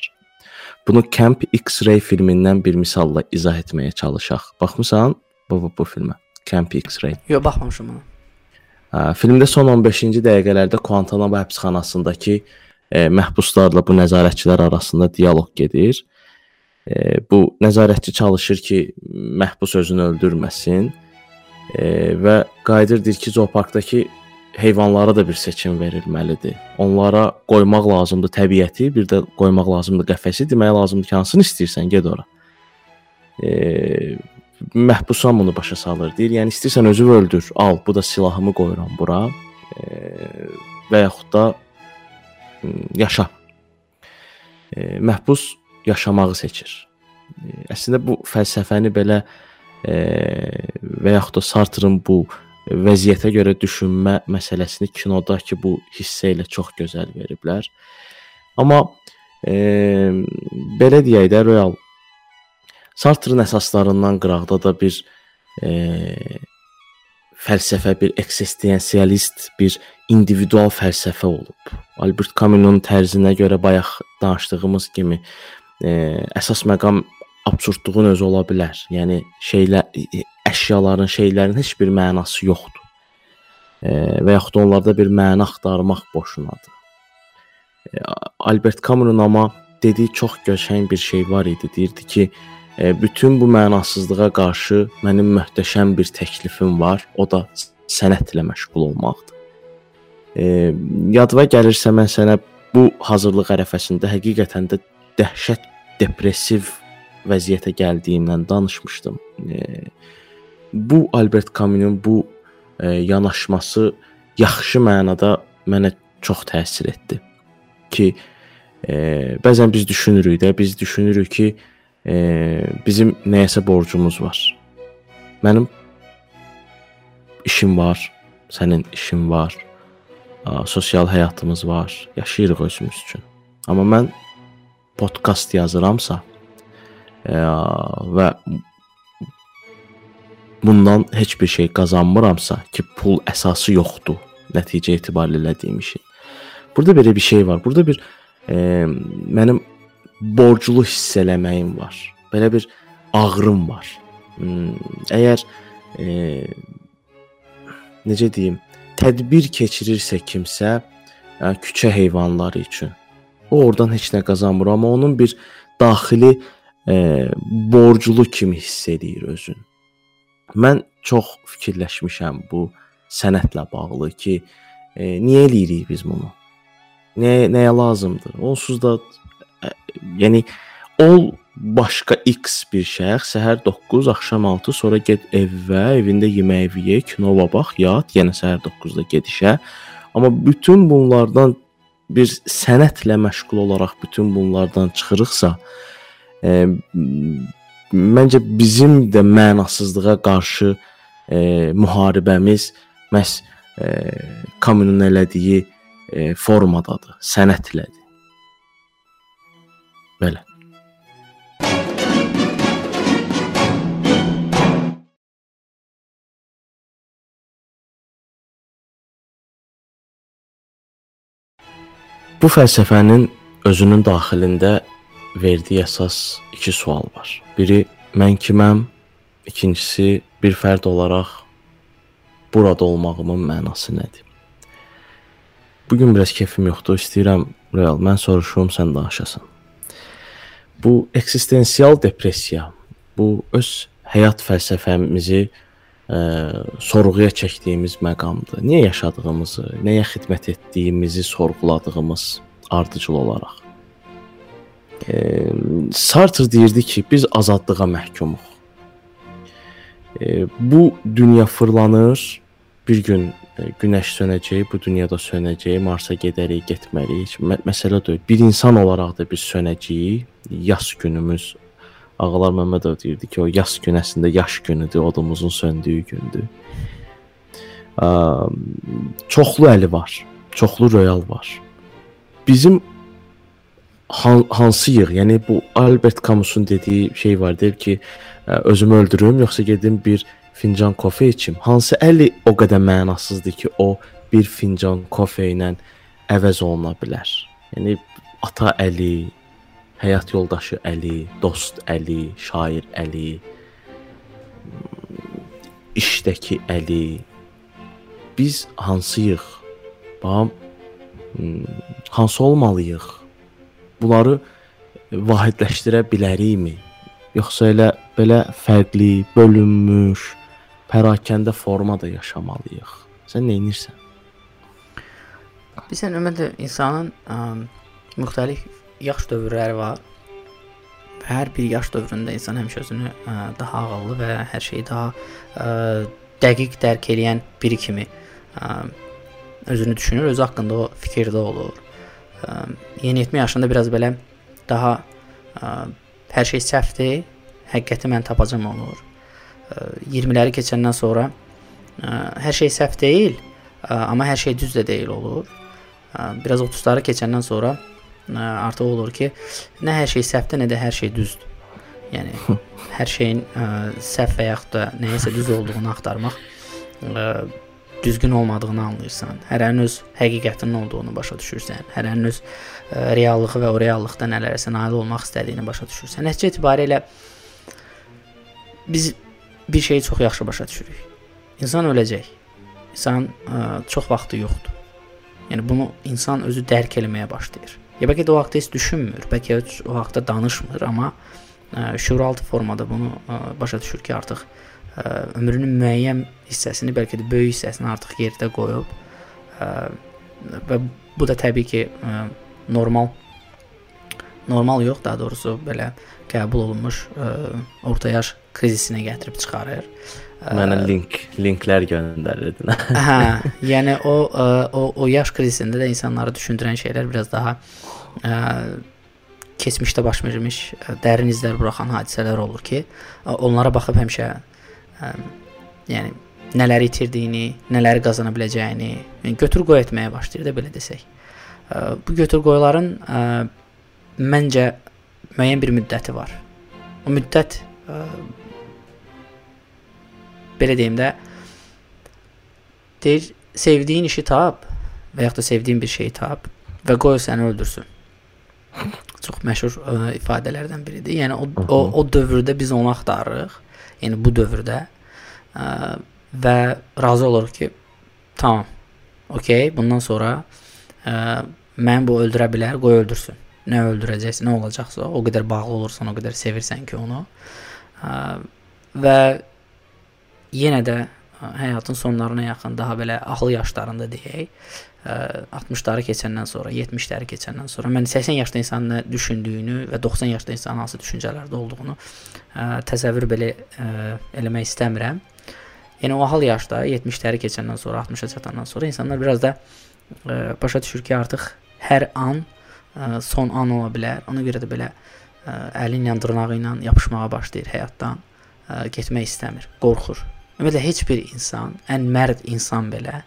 Bunu Camp X-Ray filmindən bir misalla izah etməyə çalışaq. Baxmısan bu bu, bu filmə? Camp X-Ray. Yox, baxmamışam ona. Filmdə son 15-ci dəqiqələrdə Guantanamo həbsxanasındakı e, məhbuslarla bu nəzarətçilər arasında dialoq gedir. E, bu nəzarətçi çalışır ki, məhbus özünü öldürməsin e, və qayıdır deyir ki, zooparkdakı heyvanlara da bir seçim verilməlidir. Onlara qoymaq lazımdır təbiəti, bir də qoymaq lazımdır qəfəsi. Demək lazımdır ki, hansını istəyirsən, get ora. E, məhbusan bunu başa salır. Deyir, yəni istəyirsən özü öldür, al, bu da silahımı qoyuram bura. E, və yaxud da yaşa. E, məhbus yaşamağı seçir. E, əslində bu fəlsəfəni belə e, və yaxud da Sartrın bu vəziyyətə görə düşünmə məsələsini kinodakı bu hissə ilə çox gözəl veriblər. Amma e, belə deyək də real Sartrın əsaslarından qıraqda da bir e, fəlsəfə, bir eksistensialist, bir individual fəlsəfə olub. Albert Camus-un tərzinə görə bayaq danışdığımız kimi e, əsas məqam absurdluğun özü ola bilər. Yəni şeylər əşyaların, şeylərin heç bir mənası yoxdur. E, və yaxud da onlarda bir məna axtarmaq boşunadır. E, Albert Camus-un amma dediyi çox gözəl bir şey var idi. Deyirdi ki, e, bütün bu mənasızlığa qarşı mənim möhtəşəm bir təklifim var. O da sənətlə məşğul olmaqdır. E, yadıma gəlirsə mən sənə bu hazırlıq ərəfəsində həqiqətən də dəhşət depressiv vəziyyətə gəldiyimdən danışmışdım. E, bu Albert Camus-un bu e, yanaşması yaxşı mənada mənə çox təsir etdi. Ki e, bəzən biz düşünürük də, biz düşünürük ki, e, bizim nəyəsə borcumuz var. Mənim işim var, sənin işin var, sosial həyatımız var, yaşayırıq özümüz üçün. Amma mən podkast yazıramsa ə, və bundan heç bir şey qazanmıramsa ki, pul əsası yoxdur nəticə etibarilə elədiyim işin. Burada belə bir şey var. Burada bir e, mənim borclu hiss eləməyim var. Belə bir ağrım var. Hmm, əgər e, necə deyim, tədbir keçirirsə kimsə, yəni küçə heyvanları üçün, o oradan heç nə qazanmır, amma onun bir daxili e, borclu kimi hiss edir özün. Mən çox fikirləşmişəm bu sənətlə bağlı ki, e, niyə eləyirik biz bunu? Nə nəyə lazımdır? Onsuz da yəni ol başqa X bir şəxs səhər 9, axşam 6, sonra get evə, evində yemək ye, kinova bax, yat, yenə səhər 9-da get işə. Amma bütün bunlardan bir sənətlə məşğul olaraq bütün bunlardan çıxırıqsa, e, məncə bizim də mənasızlığa qarşı e, müharibəmiz məhz e, kommunun elədiyi e, formadadır, sənətlədir. Belə. Bu fəlsəfənin özünün daxilində verdiyi əsas iki sual var. Biri mən kiməm? İkincisi bir fərd olaraq burada olmağımın mənası nədir? Bu gün biraz keyfim yoxdur. İstəyirəm real mən soruşum, sən danışasan. Bu eksistensial depressiya, bu öz həyat fəlsəfəmizi ə, sorğuya çəkdiyimiz məqamdır. Niyə yaşadığımızı, nəyə xidmət etdiyimizi sorğuladığımız ardıcıl olaraq. E, Sartre deyirdi ki, biz azadlığa məhkumuq. E, bu dünya fırlanır, bir gün e, günəş sönəcək, bu dünyada sönəcək, Marsa gedərik, getməliyik. Mə məsələ deyil. Bir insan olaraq da biz sönəcəyik. Yas günümüz Ağalar Məmmədov deyirdi ki, o yas günəsində yaş günüdür, odumuzun söndüyü gündür. Ə, çoxlu əli var. Çoxlu royal var. Bizim han hansıyıq? Yəni bu Albert Camus'un dediyi şey var, deyir ki, özümü öldürüm, yoxsa gedim bir fincan kofe içim. Hansı əli o qədər mənasızdır ki, o bir fincan kofe ilə əvəz oluna bilər. Yəni ata əli, həyat yoldaşı əli, dost əli, şair əli, işdəki əli. Biz hansıyıq? Bax, hansı olmalıyıq? Bunları vahidləşdirə bilərikmi? Yoxsa elə belə fərqli, bölünmüş, pərakəndə formada yaşamalıyıq. Sən nə edirsən? Bilirsən, ümumiyyətlə insanın ə, müxtəlif yaş dövrləri var. Hər bir yaş dövründə insan həmişə özünü ə, daha ağıllı və hər şeyi daha ə, dəqiq dərk edən biri kimi ə, özünü düşünür, öz haqqında o fikirdə olur. Ə, yeniyetmə yaşında biraz belə daha ə, hər şey səhvdir, həqiqəti mən tapacam olur. 20-ləri keçəndən sonra hər şey səhv deyil, amma hər şey düz də deyil olur. Biraz 30-ları keçəndən sonra artıq olur ki, nə hər şey səhvdir, nə də hər şey düzdür. Yəni [laughs] hər şeyin ə, səhv və yaxud da nəyisə düz olduğunu axtarmaq ə, düzgün olmadığını anlayırsan. Hərənin öz həqiqətinin olduğunu başa düşürsən. Hərənin öz ə, reallığı və o reallıqda nələrsə nail olmaq istədiyini başa düşürsən. Nəticə etibarilə biz bir şeyi çox yaxşı başa düşürük. İnsan öləcək. İnsan ə, çox vaxtı yoxdur. Yəni bunu insan özü dərk eləməyə başlayır. Ya bəlkə də o vaxtda heç düşünmür, bəlkə o vaxtda danışmır, amma ə, şuuraltı formada bunu ə, başa düşür ki, artıq ə, ömrünün müəyyən hissəsini, bəlkə də böyük hissəsini artıq yerdə qoyub ə, və bu da təbii ki, ə, normal normal yox, daha doğrusu belə qəbul olunmuş ə, orta yaş krizisinə gətirib çıxarır. Mənə link, linklər göndərirdin. hə, [laughs] yəni o o o yaş krizisində də insanları düşündürən şeylər biraz daha ə, keçmişdə baş vermiş dərin izlər buraxan hadisələr olur ki, onlara baxıb həmişə ə, yəni nələri itirdiyini, nələri qazana biləcəyini, yəni götür-qoy etməyə başlayır da belə desək. Ə, bu götür-qoyların ə, məncə müəyyən bir müddəti var. O müddət ə, belə deyim də deyir sevdiyin işi tap və yaxud da sevdiyin bir şeyi tap və qoy səni öldürsün. Çox məşhur ə, ifadələrdən biridir. Yəni o, o o dövrdə biz onu axtarırıq. Yəni bu dövrdə ə, və razı oluruq ki, tamam. Okay, bundan sonra ə, mən bu öldürə bilər, qoy öldürsün. Nə öldürəcəksə, nə olacaqsa, o qədər bağlı olursan, o qədər sevirsən ki, onu. Ə, və yenə də həyatın sonlarına yaxın daha belə ahıl yaşlarında deyək, 60-ları keçəndən sonra, 70-ləri keçəndən sonra mən 80 yaşda insanın nə düşündüyünü və 90 yaşda insanın hansı düşüncələrdə olduğunu təsəvvür belə eləmək istəmirəm. Yəni o ahıl yaşda 70-ləri keçəndən sonra, 60-a çatandan sonra insanlar biraz da başa düşür ki, artıq hər an son an ola bilər. Ona görə də belə əlin ilə, dırnağı ilə yapışmağa başlayır həyatdan, getmək istəmir, qorxur. Ümumiyyətlə heç bir insan, ən mərd insan belə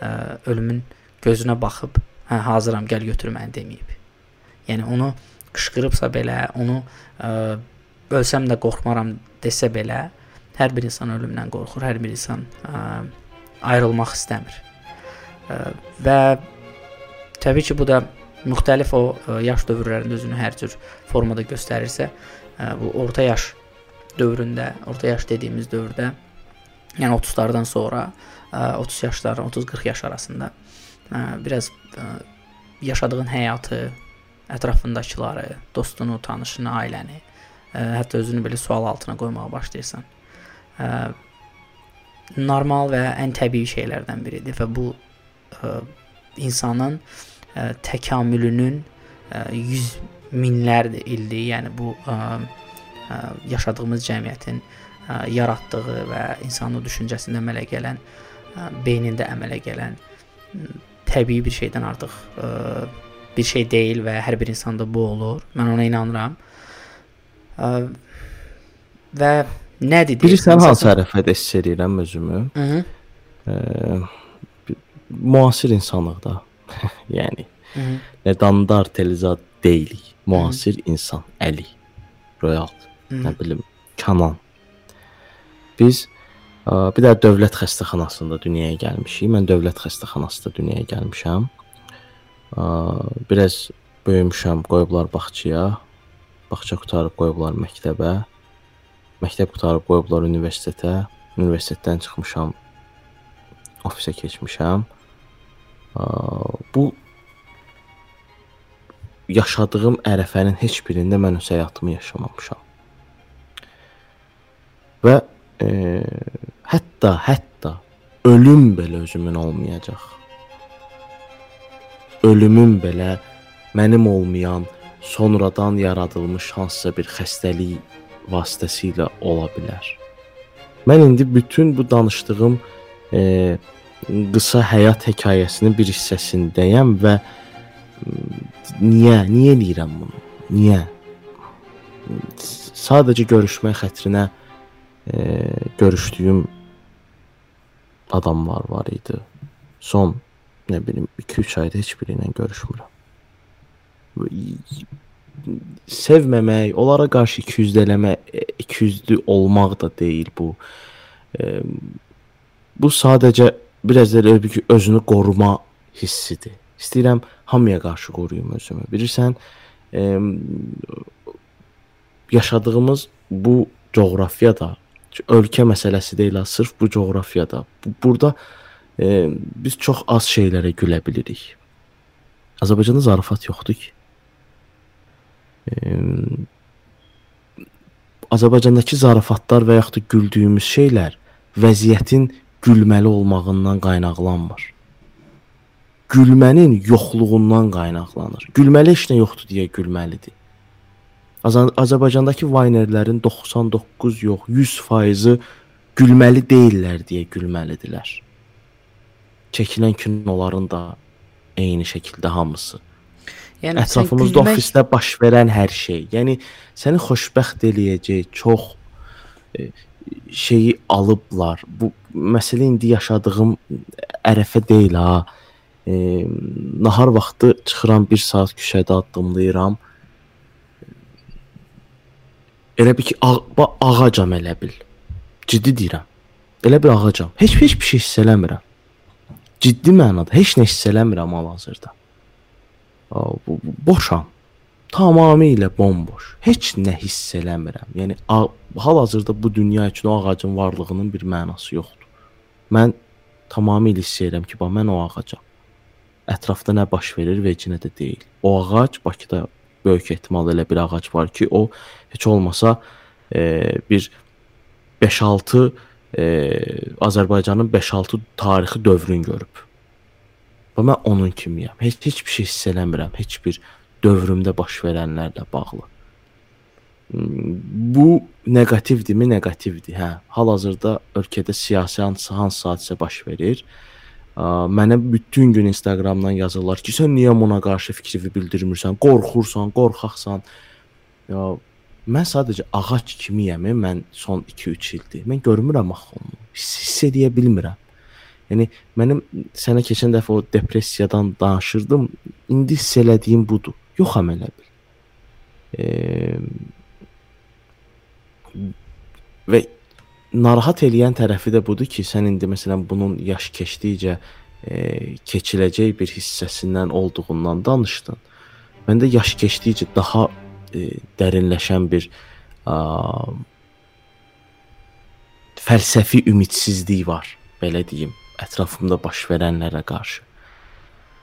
ə, ölümün gözünə baxıb, hə hazıram, gəl götür məni deməyib. Yəni onu qışqırıbsa belə, onu ə, ölsəm də qorxmaram desə belə, hər bir insan ölümdən qorxur, hər bir insan ə, ayrılmaq istəmir. Ə, və təbii ki, bu da müxtəlif o ə, yaş dövrlərində özünü hər cür formada göstərirsə, ə, bu orta yaş dövründə, orta yaş dediyimiz dövrdə Yəni 30-lardan sonra 30 yaşlar, 30-40 yaş arasında biraz yaşadığın həyatı, ətrafındakıları, dostunu, tanışını, ailəni, hətta özünü belə sual altına qoymağa başlayırsan. normal və ən təbii şeylərdən biridir və bu insanın təkamülünün ə, 100 minlərdir ildir. Yəni bu ə, ə, yaşadığımız cəmiyyətin yaratdığı və insanın düşüncəsində əmələ gələn, ə, beynində əmələ gələn ə, təbii bir şeydən artıq ə, bir şey deyil və hər bir insanda bu olur. Mən ona inanıram. Ə, və nədir? Bilirsən hansı hərəkət hiss edirəm özümü? Mhm. müasir insanlıqda. [laughs] yəni Mhm. Neandertalizad deyilik. Müasir Hı -hı. insan, Əli, Royal, Hı -hı. nə bilim, Kanan. Biz ə, bir də dövlət xəstəxanasında dünyaya gəlmişik. Mən dövlət xəstəxanasında dünyaya gəlmişəm. Ə, biraz böyümüşəm, qoyublar bağçaya. Bağça qutarıb qoyublar məktəbə. Məktəb qutarıb qoyublar universitetə. Universitetdən çıxmışam, ofisə keçmişəm. Ə, bu yaşadığım ərəfənin heç birində mən öz həyatımı yaşamamışam. Və e, hətta hətta ölüm belə özümün olmayacaq. Ölümüm belə mənim olmayan, sonradan yaradılmış hansısa bir xəstəlik vasitəsilə ola bilər. Mən indi bütün bu danışdığım e, qısa həyat hekayəsinin bir hissəsindəyəm və niyə, niyə eləyirəm bunu? Niyə? Sadəcə görüşmək xətrinə e, görüşdüyüm adamlar var idi. Son nə bilim 2-3 ayda heç biri ilə görüşmürəm. Sevməmək, onlara qarşı 200-dələmək, 200-lü olmaq da deyil bu. E, bu sadəcə biraz da elə ki, özünü qoruma hissidir. İstəyirəm hamıya qarşı qoruyum özümü. Bilirsən, e, yaşadığımız bu coğrafiyada ölkə məsələsi deyil, sırf bu coğrafiyada. Bu, burada e, biz çox az şeylərə gülə bilirik. Azərbaycanda zarafat yoxdur ki. E, Azərbaycandakı zarafatlar və yaxud da güldüyümüz şeylər vəziyyətin gülməli olmağından qaynaqlanmır gülmənin yoxluğundan qaynaqlanır. Gülməli heç nə yoxdur deyə gülməlidir. Azərbaycandakı vaynerlərin 99 yox, 100%-ı gülməli deyillər deyə gülməlidirlər. Çəkilən kinoların da eyni şəkildə hamısı. Yəni ətrafımızda gülmək... ofisdə baş verən hər şey, yəni səni xoşbəxt eləyəcək çox e, şeyi alıblar. Bu məsələ indi yaşadığım ərəfə deyil ha e, nahar vaxtı çıxıram 1 saat küçədə addımlayıram. Elə bir ki, ağ ağacam elə bil. Ciddi deyirəm. Elə bir ağacam. Heç heç bir şey hiss eləmirəm. Ciddi mənada heç nə hiss eləmirəm hal-hazırda. Boşam. Tamamilə bomboş. Heç nə hiss eləmirəm. Yəni hal-hazırda bu dünya üçün o ağacın varlığının bir mənası yoxdur. Mən tamamilə hiss edirəm ki, bax mən o ağacam ətrafda nə baş verir vecinə də deyil. O ağac Bakıda böyük ehtimal elə bir ağac var ki, o heç olmasa e, bir 5-6 e, Azərbaycanın 5-6 tarixi dövrün görüb. Və mən onun kimiyəm. Heç heç bir şey hiss eləmirəm, heç bir dövrümdə baş verənlərlə bağlı. Bu neqativdirmi? Neqativdir. Hə, hal-hazırda ölkədə siyasi hansı hansı hadisə baş verir? Mənə bütün gün Instagramdan yazırlar ki, sən niyə buna qarşı fikrini bildirmirsən? Qorxursan, qorxaqsan. Mən sadəcə ağac kimiyəm, mən son 2-3 ildir. Mən görmürəm axı onu. Hiss, edə bilmirəm. Yəni mənim sənə keçən dəfə o depressiyadan danışırdım. İndi hiss elədiyim budur. Yoxam elə bil. E, və narahat eləyən tərəfi də budur ki, sən indi məsələn bunun yaş keçdikcə e, keçiləcək bir hissəsindən olduğundan danışdın. Məndə yaş keçdikcə daha e, dərinləşən bir a, fəlsəfi ümidsizlik var, belə deyim, ətrafımda baş verənlərə qarşı.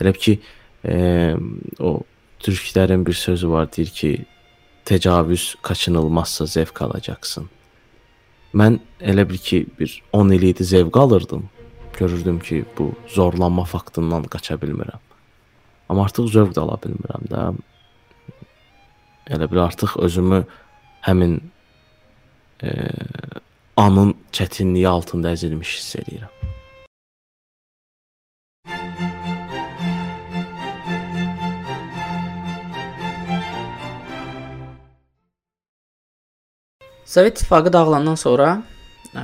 Elə ki, e, o türklərin bir sözü var, deyir ki, təcavüz kaçınılmazsa zevk alacaqsın. Mən elə bil ki, bir 10 il idi zövq alırdım. Görürdüm ki, bu zorlanma faktından qaça bilmirəm. Amma artıq zövq də ala bilmirəm də. Elə bil artıq özümü həmin e, anın çətinliyi altında əzilmiş hiss edirəm. Sovet İttifaqı dağılandan sonra ə,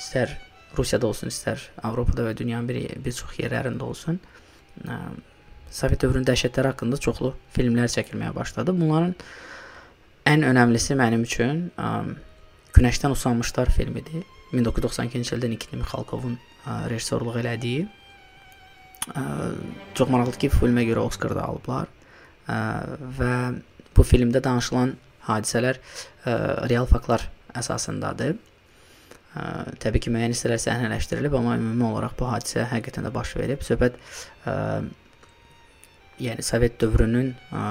istər Rusiyada olsun, istər Avropada və dünyanın bir bir çox yerlərində olsun, ə, Sovet dövrünün dəhşətləri haqqında çoxlu filmlər çəkilməyə başladı. Bunların ən önəmlisi mənim üçün ə, Günəşdən usanmışlar filmidir. 1992-ci ildə Nikin Mixalkovun rejissorluq elədiyi ə, çox maraqlıdır ki, filmə görə Oskar da alıblar. Ə, və bu filmdə danışılan hadisələr ə, real faktlar əsasındadır. Ə, təbii ki, müəyyən hissələr səhnələşdirilib, amma ümumi olaraq bu hadisə həqiqətən də baş verib. Söhbət ə, yəni Sovet dövrünün ə,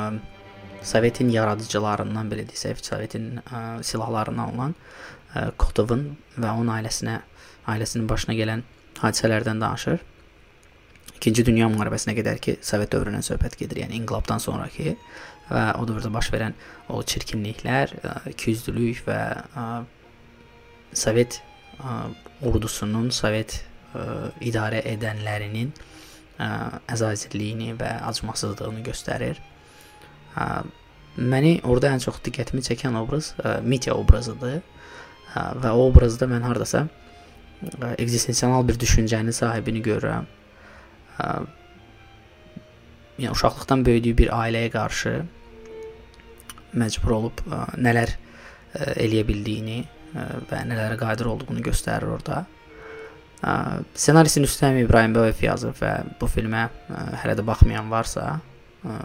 Sovetin yaradıcılarından belə desək, Sovetin ə, silahlarından olan ə, Kotovun və onun ailəsinə, ailəsinin başına gələn hadisələrdən danışır. İkinci Dünya müharibəsinə qədər ki, Sovet dövründən söhbət gedir, yəni inqilabdan sonrakı və o dövrdə baş verən o çirkinliklər, ikiyüzlülük və ə, Sovet ə, ordusunun, Sovet idarə edənlərinin ə, əzazirliyini və acımasızlığını göstərir. Məni orada ən çox diqqətimi çəkən obraz Mitya obrazıdır. Və o obrazda mən hardasa ekzistensial bir düşüncənin sahibini görürəm. Yəni uşaqlıqdan böyüdüyü bir ailəyə qarşı məcbur olub ə, nələr ə, eləyə bildiyini ə, və nələrə qadir olduğunu göstərir orada. Ə, ssenarisini Üstəm İbrahim Bəyev yazıb və bu filmə ə, hələ də baxmayan varsa, ə,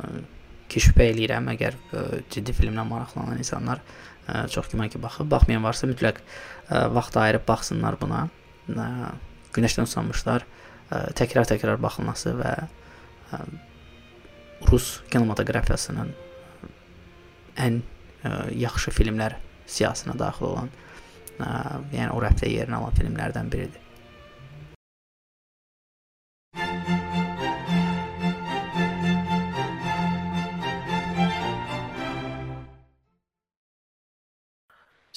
ki şübhə eləyirəm, əgər ə, ciddi filmlə maraqlanan insanlar ə, çox güman ki baxıb, baxmayan varsa mütləq ə, vaxt ayırıb baxsınlar buna. Ə, günəşdən usanmışlar, təkrar-təkrar baxılması və ə, Rus kinematografiyasının ən ə, yaxşı filmlər siyahısına daxil olan, ə, yəni o rəfdə yerini alan filmlərdən biridir.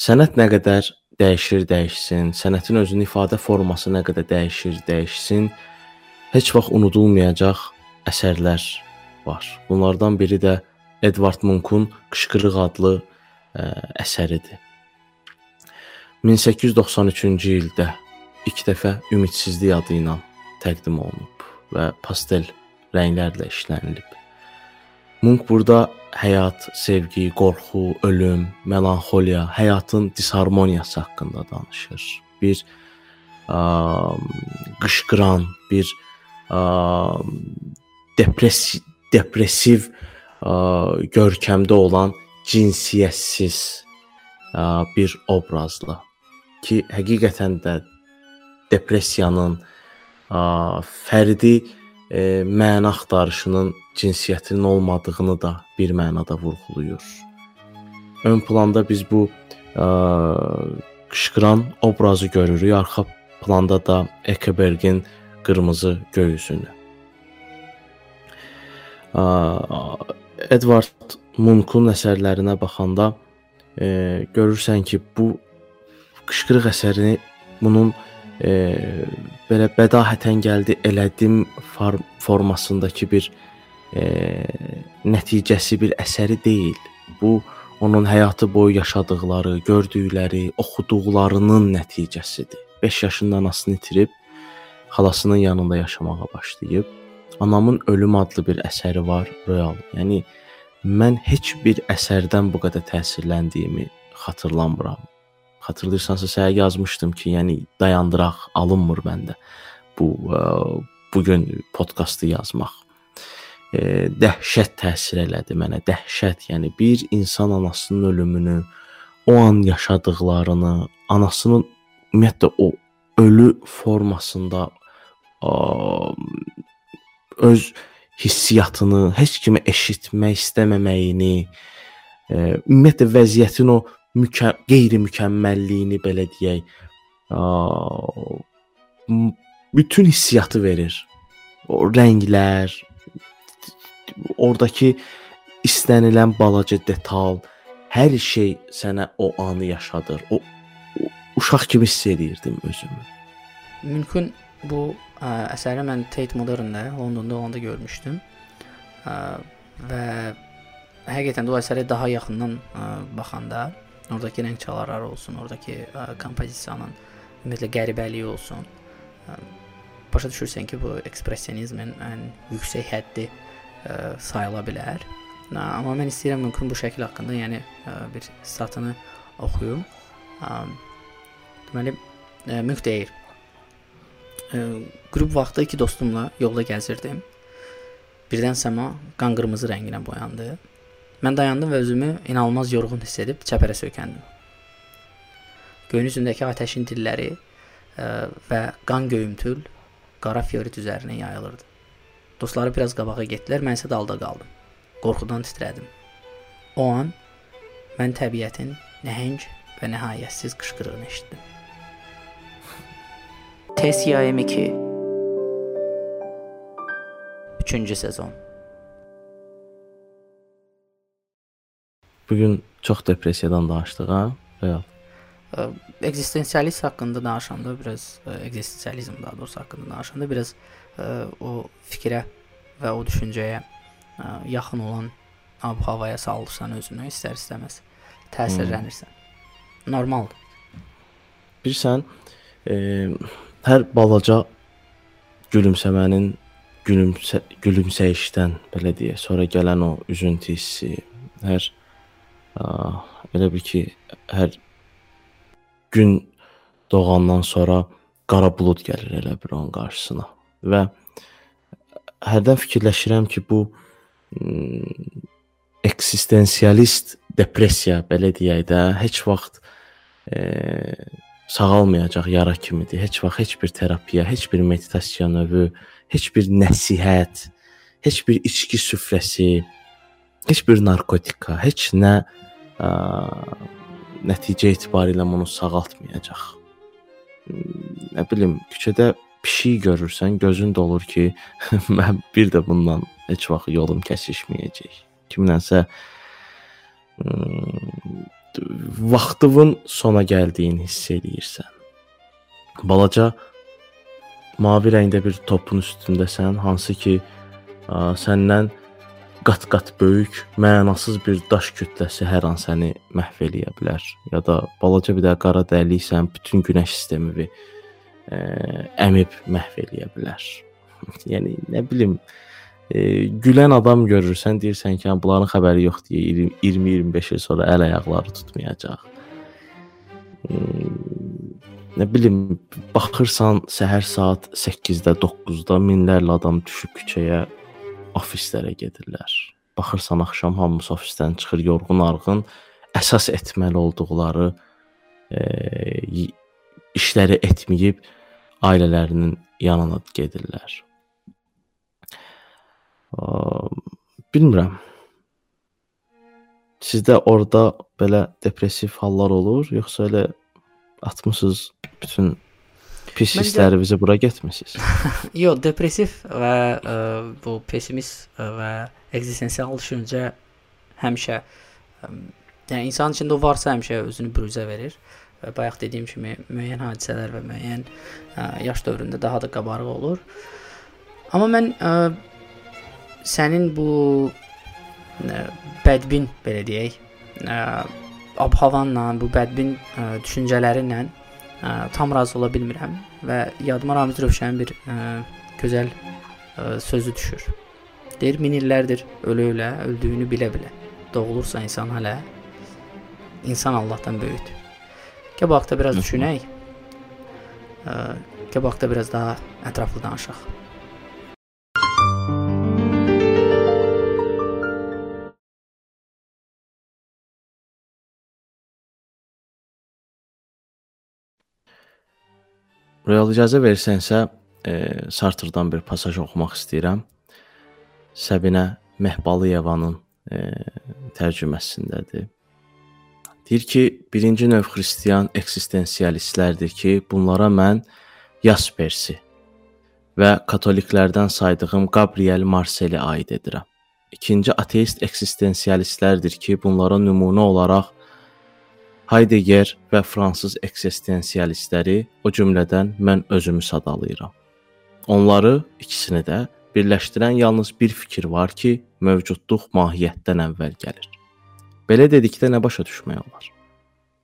Sənət nə qədər dəyişir, dəyişsin, sənətin özünün ifadə forması nə qədər dəyişir, dəyişsin, heç vaxt unudulmayacaq əsərlər var. Bunlardan biri də Edward Munkun Qışqırıq adlı ə, əsəridir. 1893-cü ildə ilk dəfə Ümidsizlik adı ilə təqdim olunub və pastel rənglərlə işlənilib. Munk burada həyat, sevgi, qorxu, ölüm, melanxoliya, həyatın disharmoniyası haqqında danışır. Bir ə, qışqıran, bir ə, depressiv depressiv ə, görkəmdə olan cinsiyyətsiz ə, bir obrazla ki, həqiqətən də depressiyanın ə, fərdi ə, məna axtarışının cinsiyyətinin olmadığını da bir mənada vurğulayır. Ön planda biz bu ə, qışqıran obrazı görürük, arxa planda da Ekebergin qırmızı göy üzünü. Edward Munkun əsərlərinə baxanda e, görürsən ki, bu qışqırıq əsərini bunun e, belə bədahətən gəldi elədim formasındakı bir e, nəticəsi bir əsəri deyil. Bu onun həyatı boyu yaşadıkları, gördükləri, oxuduqlarının nəticəsidir. 5 yaşında anasını itirib xalasının yanında yaşamağa başlayıb Anamın Ölüm adlı bir əsəri var, Royal. Yəni mən heç bir əsərdən bu qədər təsirləndiyimi xatırlamıram. Xatırlayırsansa sənə yazmışdım ki, yəni dayandıraq, alınmır məndə bu ə, bu gün podkastı yazmaq. E, dəhşət təsir elədi mənə, dəhşət. Yəni bir insan anasının ölümünü, o an yaşadıqlarını, anasının ümumiyyətlə o ölü formasında ə, öz hissiyatını, heç kimi eşitmək istəməməyini, e, ümumiyyətlə vəziyyətin o mükə qeyri-mükəmməlliyini belə deyək, bütün hissiyatı verir. O rənglər, oradakı istənilən balaca detal, hər şey sənə o anı yaşadır. O, o uşaq kimi hiss edirdim özümü. Mümkün bu ə, əsəri mən Tate Modern'da Londonda olanda görmüşdüm. Və həqiqətən də o əsərə daha yaxından ə, baxanda Oradakı rəng çalarları olsun, oradakı ə, kompozisiyanın ümumiyyətlə qəribəliyi olsun. Ə, başa düşürsən ki, bu ekspressionizmin ən yüksək həddi sayıla bilər. Amma mən istəyirəm mümkün bu şəkil haqqında, yəni bir statını oxuyum. Deməli, Mük deyir. Qrup vaxtı iki dostumla yolda gəzirdim. Birdən səma qan qırmızı rənginə boyandı. Mən dayandım və özümü inanılmaz yorğun hiss edib çəpərə söykəndim. Göyün üzündəki atəşin dilləri ə, e, və qan göyümtül qara fiorit üzərinə yayılırdı. Dostları biraz qabağa getdilər, mən isə dalda qaldım. Qorxudan titrədim. O an mən təbiətin nəhəng və nəhayətsiz qışqırığını eşitdim. Tesiya M2 3-cü sezon Bu gün çox depressiyadan danışdıq, ha? Real. Ekzistensialist haqqında danışanda biraz ekzistensializm daha doğrusu haqqında danışanda biraz o fikrə və o düşüncəyə yaxın olan ab-havaya salırsan özünü istər-istəməz təsirlənirsən. Hmm. Normaldır. Bilirsən, e, hər balaca gülümsəmənin gülümsə gülümsəyişdən belə deyək, sonra gələn o üzüntü hissi, hər Elə bil ki, hər gün doğandan sonra qara bulud gəlir elə bir onun qarşısına və hərdən fikirləşirəm ki, bu eksistensialist depressiya belə deyək də, heç vaxt e, sağalmayacaq yara kimidir. Heç vaxt heç bir terapiya, heç bir meditasiya növü, heç bir nəsihət, heç bir içki süfrəsi, heç bir narkotika, heç nə ə, nəticə etibarilə onu sağaltmayacaq. Nə bilim, küçədə pişik görürsən, gözün dolur ki, [laughs] mən bir də bundan heç vaxt yolum kəsişməyəcək. Kimlənsə vaxtının sona gəldiyini hiss eləyirsən. Balaca mavi rəngdə bir topun üstündəsən, hansı ki ə, səndən qat-qat böyük, mənasız bir daş kütləsi hər an səni məhv eləyə bilər. Ya da balaca bir də qara dəliksən, bütün günəş sistemini ə, əmib məhv eləyə bilər. [laughs] yəni nə bilim, ə, gülən adam görürsən, deyirsən ki, bunların xəbəri yoxdur. 20-25 il sonra əl ayaqları tutmayacaq. Nə bilim, baxırsan səhər saat 8-də, 9-da minlərlə adam düşüb küçəyə ofislərə gedirlər. Baxırsan axşam hamısı ofisdən çıxır yorğun arğın, əsas etməli olduqları e, işləri etməyib ailələrinin yanına gedirlər. Bilmirəm. Sizdə orada belə depressiv hallar olur, yoxsa elə atmısınız bütün Pis Məncə... hisslərinizi bura getmisiniz? [laughs] Yox, depressiv və ə, bu pessimist və ekzistensial düşüncə həmişə ə, yəni insan içində varsa həmişə özünü büruzə verir. Və bayaq dediyim kimi müəyyən hadisələr və müəyyən ə, yaş dövründə daha da qabarıq olur. Amma mən ə, sənin bu ə, bədbin belə deyək, ə, ab-havanla, bu bədbin ə, düşüncələrinlə ə, tam razı ola bilmirəm və yadıma Ramiz Rövşənin bir ə, gözəl ə, sözü düşür. Deyir min illərdir ölə-ölə, öldüyünü bilə-bilə doğulursa insan hələ insan Allahdan böyükdür. Gəl bu haqda biraz düşünək. Gəl bu haqda biraz daha ətraflı danışaq. Real icazə versənsə, e, Sartrdan bir passaj oxumaq istəyirəm. Səbinə Mehbalıyevanın e, tərcüməsindədir. Deyir ki, birinci növ xristian eksistensialistlərdir ki, bunlara mən Jaspersi və katoliklərdən saydığım Gabriel Marseli aid edirəm. İkinci ateist eksistensialistlərdir ki, bunlara nümunə olaraq Heidegger və fransız eksistensialistləri, o cümlədən mən özümü sadalayıram. Onları ikisini də birləşdirən yalnız bir fikir var ki, mövcudluq mahiyyətdən əvvəl gəlir. Belə dedikdə nə başa düşmək olar?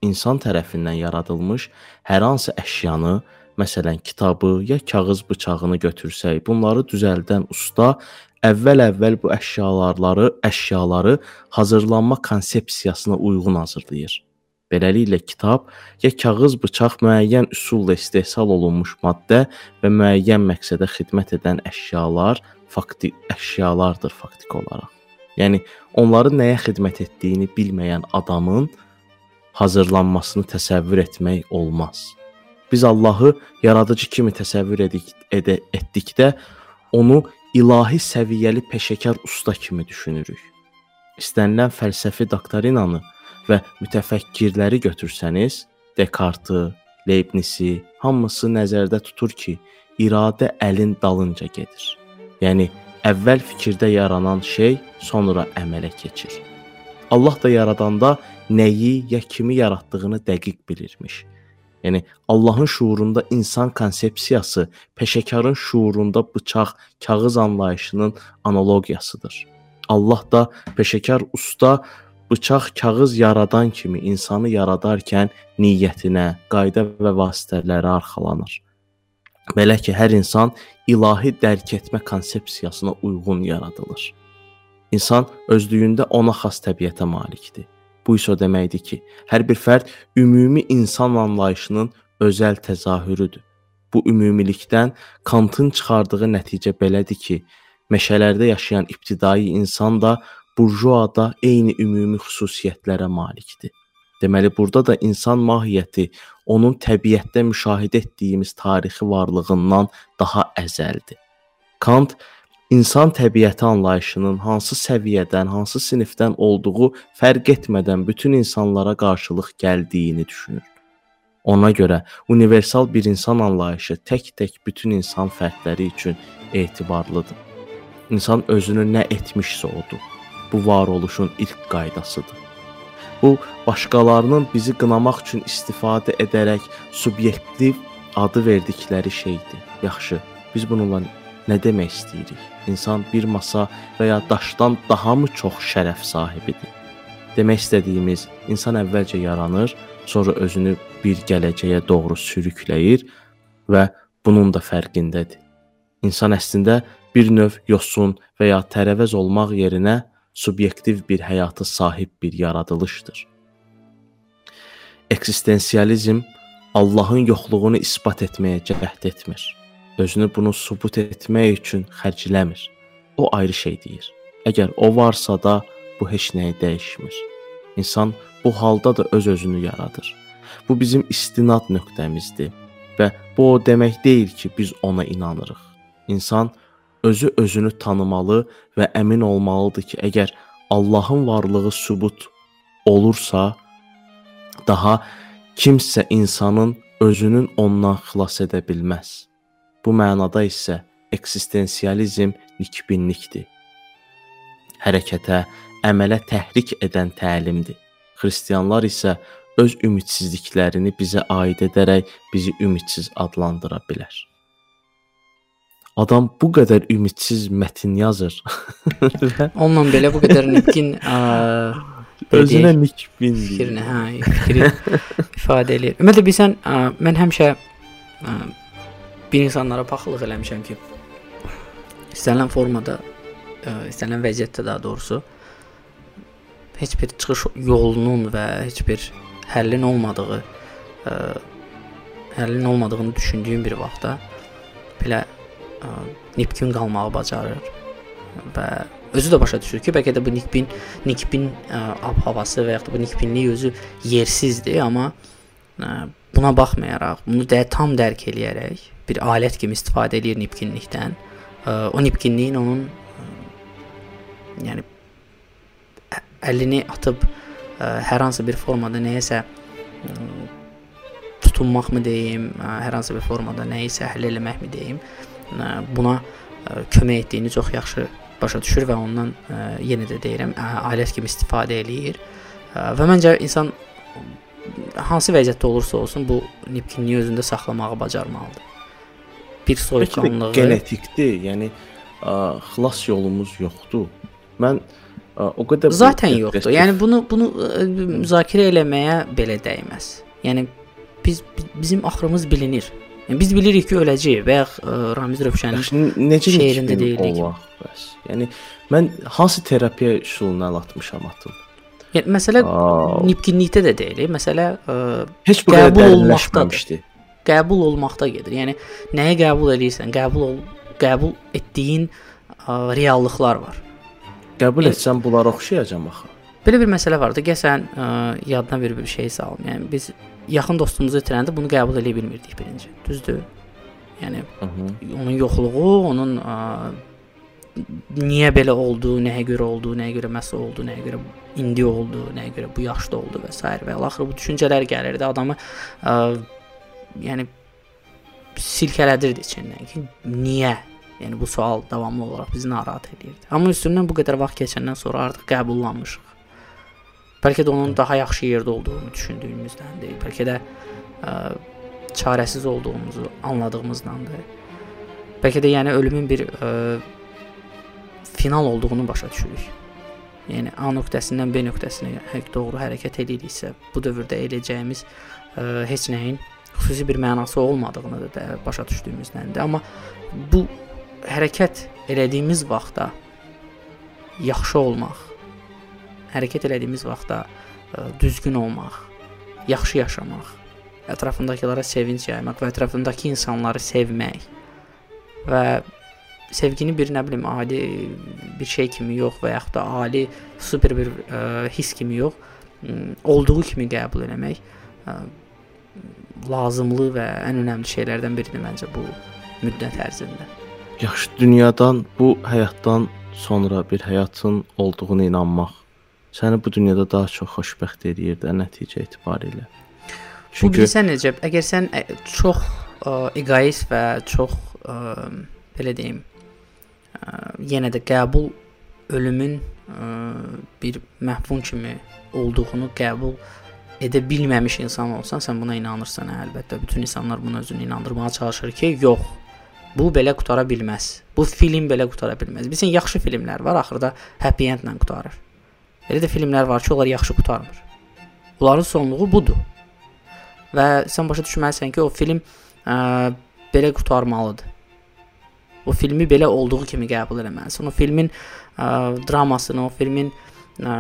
İnsan tərəfindən yaradılmış hər hansı əşyanı, məsələn, kitabı ya kağız bıçağını götürsək, bunları düzəldən usta əvvəl-əvvəl bu əşyaları, əşyaları hazırlanma konsepsiyasına uyğun hazırlayır. Beləliklə kitab ya kağız bıçaq müəyyən üsulla istehsal olunmuş maddə və müəyyən məqsədə xidmət edən əşyalar, faktik əşyalardır faktik olaraq. Yəni onların nəyə xidmət etdiyini bilməyən adamın hazırlanmasını təsəvvür etmək olmaz. Biz Allahı yaradıcı kimi təsəvvür edik, edə, etdikdə onu ilahi səviyyəli peşəkar usta kimi düşünürük. İstənilən fəlsəfi doktrinanı və mütəfəkkirləri götürsəniz, Dekartı, Leibnizi hamısı nəzərdə tutur ki, iradə əlin dalınca gedir. Yəni əvvəl fikirdə yaranan şey sonra əmələ keçir. Allah da yaradanda nəyi ya kimi yaratdığını dəqiq bilirmiş. Yəni Allahın şuurunda insan konsepsiyası peşəkarın şuurunda bıçaq, kağız anlayışının analogiyasıdır. Allah da peşəkar usta bıçaq, kağız yaradan kimi insanı yaradarkən niyyətinə, qayda və vasitələrə arxalanır. Belə ki, hər insan ilahi dərk etmə konsepsiyasına uyğun yaradılır. İnsan özlüyündə ona xas təbiətə malikdir. Bu isə o deməkdir ki, hər bir fərd ümumi insan anlayışının özəl təzahürüdür. Bu ümumilikdən Kantın çıxardığı nəticə belədir ki, meşələrdə yaşayan ibtidai insan da burjuada eyni ümumi xüsusiyyətlərə malikdir. Deməli, burada da insan mahiyyəti onun təbiətdə müşahidə etdiyimiz tarixi varlığından daha əzəldir. Kant insan təbiəti anlayışının hansı səviyyədən, hansı sinifdən olduğu fərq etmədən bütün insanlara qarşılıq gəldiyini düşünür. Ona görə universal bir insan anlayışı tək-tək bütün insan fərdləri üçün etibarlıdır. İnsan özünü nə etmişsə odur. Bu varoluşun ilk qaydasıdır. Bu başqalarının bizi qınamaq üçün istifadə edərək subyektiv adı verdikləri şeydir. Yaxşı, biz bununla nə demək istəyirik? İnsan bir masa və ya daşdan daha mı çox şərəf sahibidir? Demək istədiyimiz insan əvvəlcə yaranır, sonra özünü bir gələcəyə doğru sürükləyir və bunun da fərqindədir. İnsan əslində bir növ yosun və ya tərəvəz olmaq yerinə subyektiv bir həyata sahib bir yaradılışdır. Eksistensializm Allahın yoxluğunu isbat etməyə cəhd etmir. Özünü bunu sübut etmək üçün xərcləmir. O ayrı şey deyir. Əgər o varsa da bu heç nəyi dəyişmir. İnsan bu halda da öz-özünü yaradır. Bu bizim istinad nöqtəmizdir və bu o demək deyil ki, biz ona inanırıq. İnsan özü özünü tanımalı və əmin olmalıdır ki, əgər Allahın varlığı sübut olursa, daha kimsə insanın özünün ondan xilas edə bilməz. Bu mənada isə eksistensializm nikbinlikdir. Hərəkətə, əmələ təhrik edən təlimdir. Xristianlar isə öz ümidsizliklərini bizə aid edərək bizi ümidsiz adlandıra bilər. Adam bu qədər ümidsiz mətn yazır. [laughs] Onunla belə bu qədər nitqin [laughs] özünə nikbin fikrini, hə, fikri ifadə eləyir. Ümumiyyətlə bilsən, ə, mən həmişə ə, bir insanlara paxıllıq eləmişəm ki, istənilən formada, ə, istənilən vəziyyətdə daha doğrusu heç bir çıxış yolunun və heç bir həllin olmadığı ə, həllin olmadığını düşündüyüm bir vaxtda belə Nipkin qalmağı bacarır və özü də başa düşür ki, bəlkə də bu Nikbin Nikbin ab-havası və ya da bu Nikbinlik özü yersizdir, amma ə, buna baxmayaraq, bunu də tam dərk eləyərək bir alət kimi istifadə edir Nipkinlikdən. Ə, o Nipkinliyin onun ə, yəni əlini atıb hər hansı bir formada nəyəsə tutunmaqmı deyim, hər hansı bir formada nəyisə həll eləməkmi deyim, buna kömək etdiyini çox yaxşı başa düşür və ondan yenə də deyirəm, alət kimi istifadə eləyir. Və məncə insan hansı vəziyyətdə olursa olsun bu nipkinliyi özündə saxlamağı bacarmalıdır. Bir soyuqqanlığı genetikdir. Yəni ə, xilas yolumuz yoxdur. Mən ə, o qədər Zaten yoxdur. Yəni bunu bunu ə, müzakirə eləməyə belə dəyməz. Yəni biz bizim axırımız bilinir. Yəni biz bilirik ki, öləcəyik və ya ə, Ramiz Rövşənin necə şeirində deyilir. Bəs. Yəni mən hansı terapiya üsuluna əl atmışam atım? Yəni məsələ nipkinlikdə də deyil. Məsələ ə, heç bu qədər dərinləşməmişdi. Qəbul olmaqda gedir. Yəni nəyi qəbul edirsən? Qəbul ol, qəbul etdiyin ə, reallıqlar var. Qəbul yəni, etsən bunlara oxşayacam axı. Belə bir məsələ var da, gəl sən ə, yadına bir bir şey salım. Yəni biz yaxın dostumuzu itirəndə bunu qəbul edə bilmirdik birinci. Düzdür? Yəni Hı -hı. onun yoxluğu, onun ə, niyə belə oldu, nəyə görə oldu, nəyə görə məsə oldu, nəyə görə indi oldu, nəyə görə bu yaşda oldu və s. və axırı bu düşüncələr gəlirdi adamı ə, yəni silkələdirdi içindən ki, niyə? Yəni bu sual davamlı olaraq bizi narahat edirdi. Amma üstündən bu qədər vaxt keçəndən sonra artıq qəbullanmışıq. Bəlkə də onun daha yaxşı yerdə olduğunu düşündüyümüzdən deyil. Bəlkə də ə, çarəsiz olduğumuzu anladığımızdandır. Bəlkə də yəni ölümün bir ə, final olduğunu başa düşürük. Yəni A nöqtəsindən B nöqtəsinə həqiq doğru hərəkət ediriksə, bu dövrdə eləyəcəyimiz ə, heç nəyin xüsusi bir mənası olmadığını da başa düşdüyümüzdəndir. Amma bu hərəkət elədiyimiz vaxtda yaxşı olmaq, hərəkət elədiyimiz vaxtda ə, düzgün olmaq, yaxşı yaşamaq, ətrafındakılara sevinc yaymaq və ətrafındakı insanları sevmək və sevgini bir nə bilim adi bir şey kimi yox və yaxud da ali super bir ə, his kimi yox, ə, olduğu kimi qəbul etmək ə, lazımlı və ən önəmli şeylərdən biridir məncə bu müddət ərzində. Yaxşı dünyadan, bu həyatdan sonra bir həyatın olduğuna inanmaq səni bu dünyada daha çox xoşbəxt eləyir də nəticə etibarilə. Çünki bilirsən necə, əgər sən çox ə, egoist və çox ə, belə deyim, yenə də qəbul ölümün ə, bir məhvun kimi olduğunu qəbul edə bilməmiş insan olsan, sən buna inanırsan, hə, əlbəttə bütün insanlar buna özünü inandırmağa çalışır ki, yox. Bu belə qutara bilməz. Bu film belə qutara bilməz. Bilirsən, yaxşı filmlər var, axırda happy endlə qutarır. Elə də filmlər var ki, onlar yaxşı qutarmır. Onların sonluğu budur. Və sən başa düşməlisən ki, o film ə, belə qutarmalıdır. O filmi belə olduğu kimi qəbul etməlisən. O filmin ə, dramasını, o filmin ə,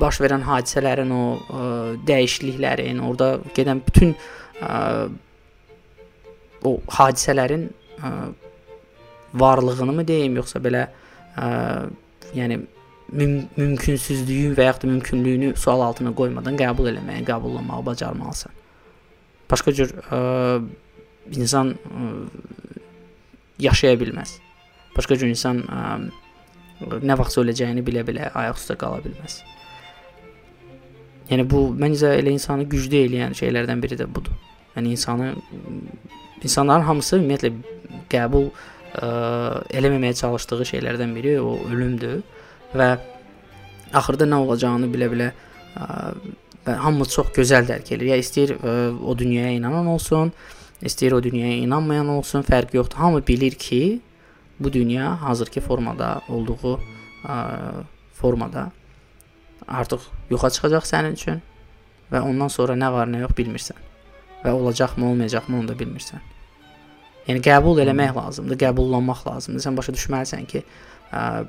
baş verən hadisələrin, o ə, dəyişikliklərin, orada gedən bütün ə, o hadisələrin ə, varlığını mı deyim, yoxsa belə ə, yəni müm mümkünsüzlüyü və yaxud da mümkünlüyünü sual altına qoymadan qəbul eləməyi, qəbullanmağı bacarmalısan. Başqa cür ə, insan ə, yaşaya bilməz. Başqa cür insan ə, nə vaxt öləcəyini bilə-bilə ayaq üstə qala bilməz. Yəni bu məncə elə insanı güclü eləyən şeylərdən biri də budur. Yəni insanı insanların hamısı ümumiyyətlə qəbul ə, eləməməyə çalışdığı şeylərdən biri o ölümdür və axırda nə olacağını bilə-bilə və hamı çox gözəl dərk edir. Ya istəyir ə, o dünyaya inanan olsun, istəyir o dünyaya inanmayan olsun, fərq yoxdur. Hamı bilir ki, bu dünya hazırki formada olduğu ə, formada artıq yoxa çıxacaq sənin üçün və ondan sonra nə var, nə yox bilmirsən. Və olacaqmı, olmayacaqmı onu da bilmirsən. Yəni qəbul eləmək lazımdır, qəbullanmaq lazımdır. Sən başa düşməlisən ki, ə,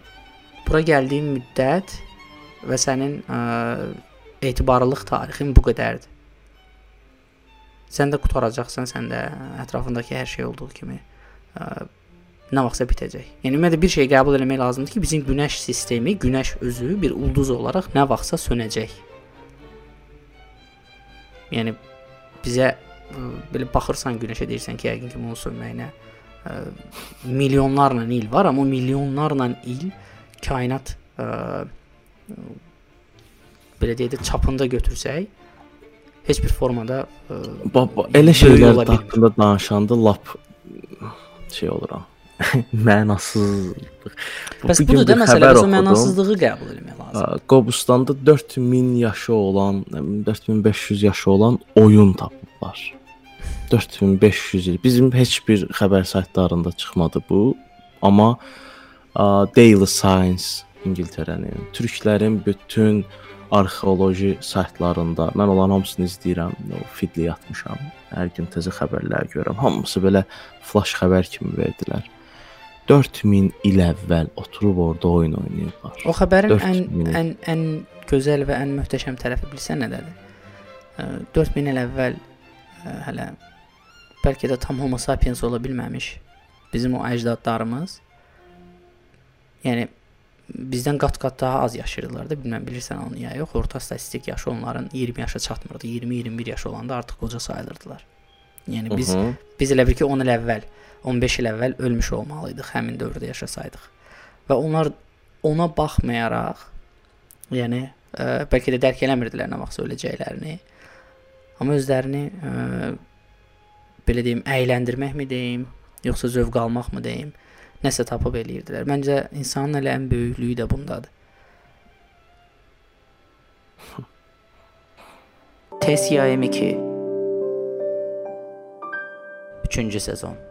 bura gəldiyin müddət və sənin ə, etibarlılıq tarixin bu qədərdir. Sən də qutaracaqsan, sən də ətrafındakı hər şey olduğu kimi ə, nə vaxtsa bitəcək. Yəni ümumiyyətlə bir şey qəbul etmək lazımdır ki, bizim günəş sistemi, günəş özü bir ulduz olaraq nə vaxtsa sönəcək. Yəni bizə ə, belə baxırsan günəşə deyirsən ki, yəqin ki, bunun sönməyinə ə, milyonlarla il var, amma milyonlarla il kainat ə, belə deyək də çapında götürsək heç bir formada ə, Baba elə şeylər haqqında danışanda lap şey oluram. [laughs] mənasızlıq. Bəs budur da məsələ, biz o mənasızlığı qəbul etmək lazım. Qobustanda 4000 yaşı olan, 4500 yaşı olan oyun tapıblar. 4500 il. Bizim heç bir xəbər saytlarında çıxmadı bu. Amma Daily Science İngiltərənin, türklərin bütün arxeoloji saytlarında mən onların hamısını izləyirəm. O fidli yatmışam. Hər gün təzə xəbərlər görürəm. Hamısı belə flash xəbər kimi verdilər. 4000 il əvvəl oturub orada oyun oynayıblar. O xəbərin ən ən ən gözəl və ən möhtəşəm tərəfi bilirsən nədədir? 4000 il əvvəl hələ bəlkə də tam Homo sapiens ola bilməmiş bizim o əcdadlarımız yəni bizdən qat-qat daha az yaşayırdılar da, bilməm bilirsən onu ya yox. Orta statistik yaşı onların 20 yaşa çatmırdı. 20-21 yaş olanda artıq qoca sayılırdılar. Yəni biz Hı -hı. biz elə bir ki 10 il əvvəl 15 il əvvəl ölmüş olmalıydıq həmin dövrdə yaşasaydıq. Və onlar ona baxmayaraq, yəni ə, e, bəlkə də dərk eləmirdilər nə vaxt öləcəklərini. Amma özlərini ə, e, belə deyim, əyləndirməkmi deyim, yoxsa zövq almaqmı deyim, nəsə tapıb eləyirdilər. Məncə insanın elə ən böyüklüyü də bundadır. TSYM 2 3-cü sezon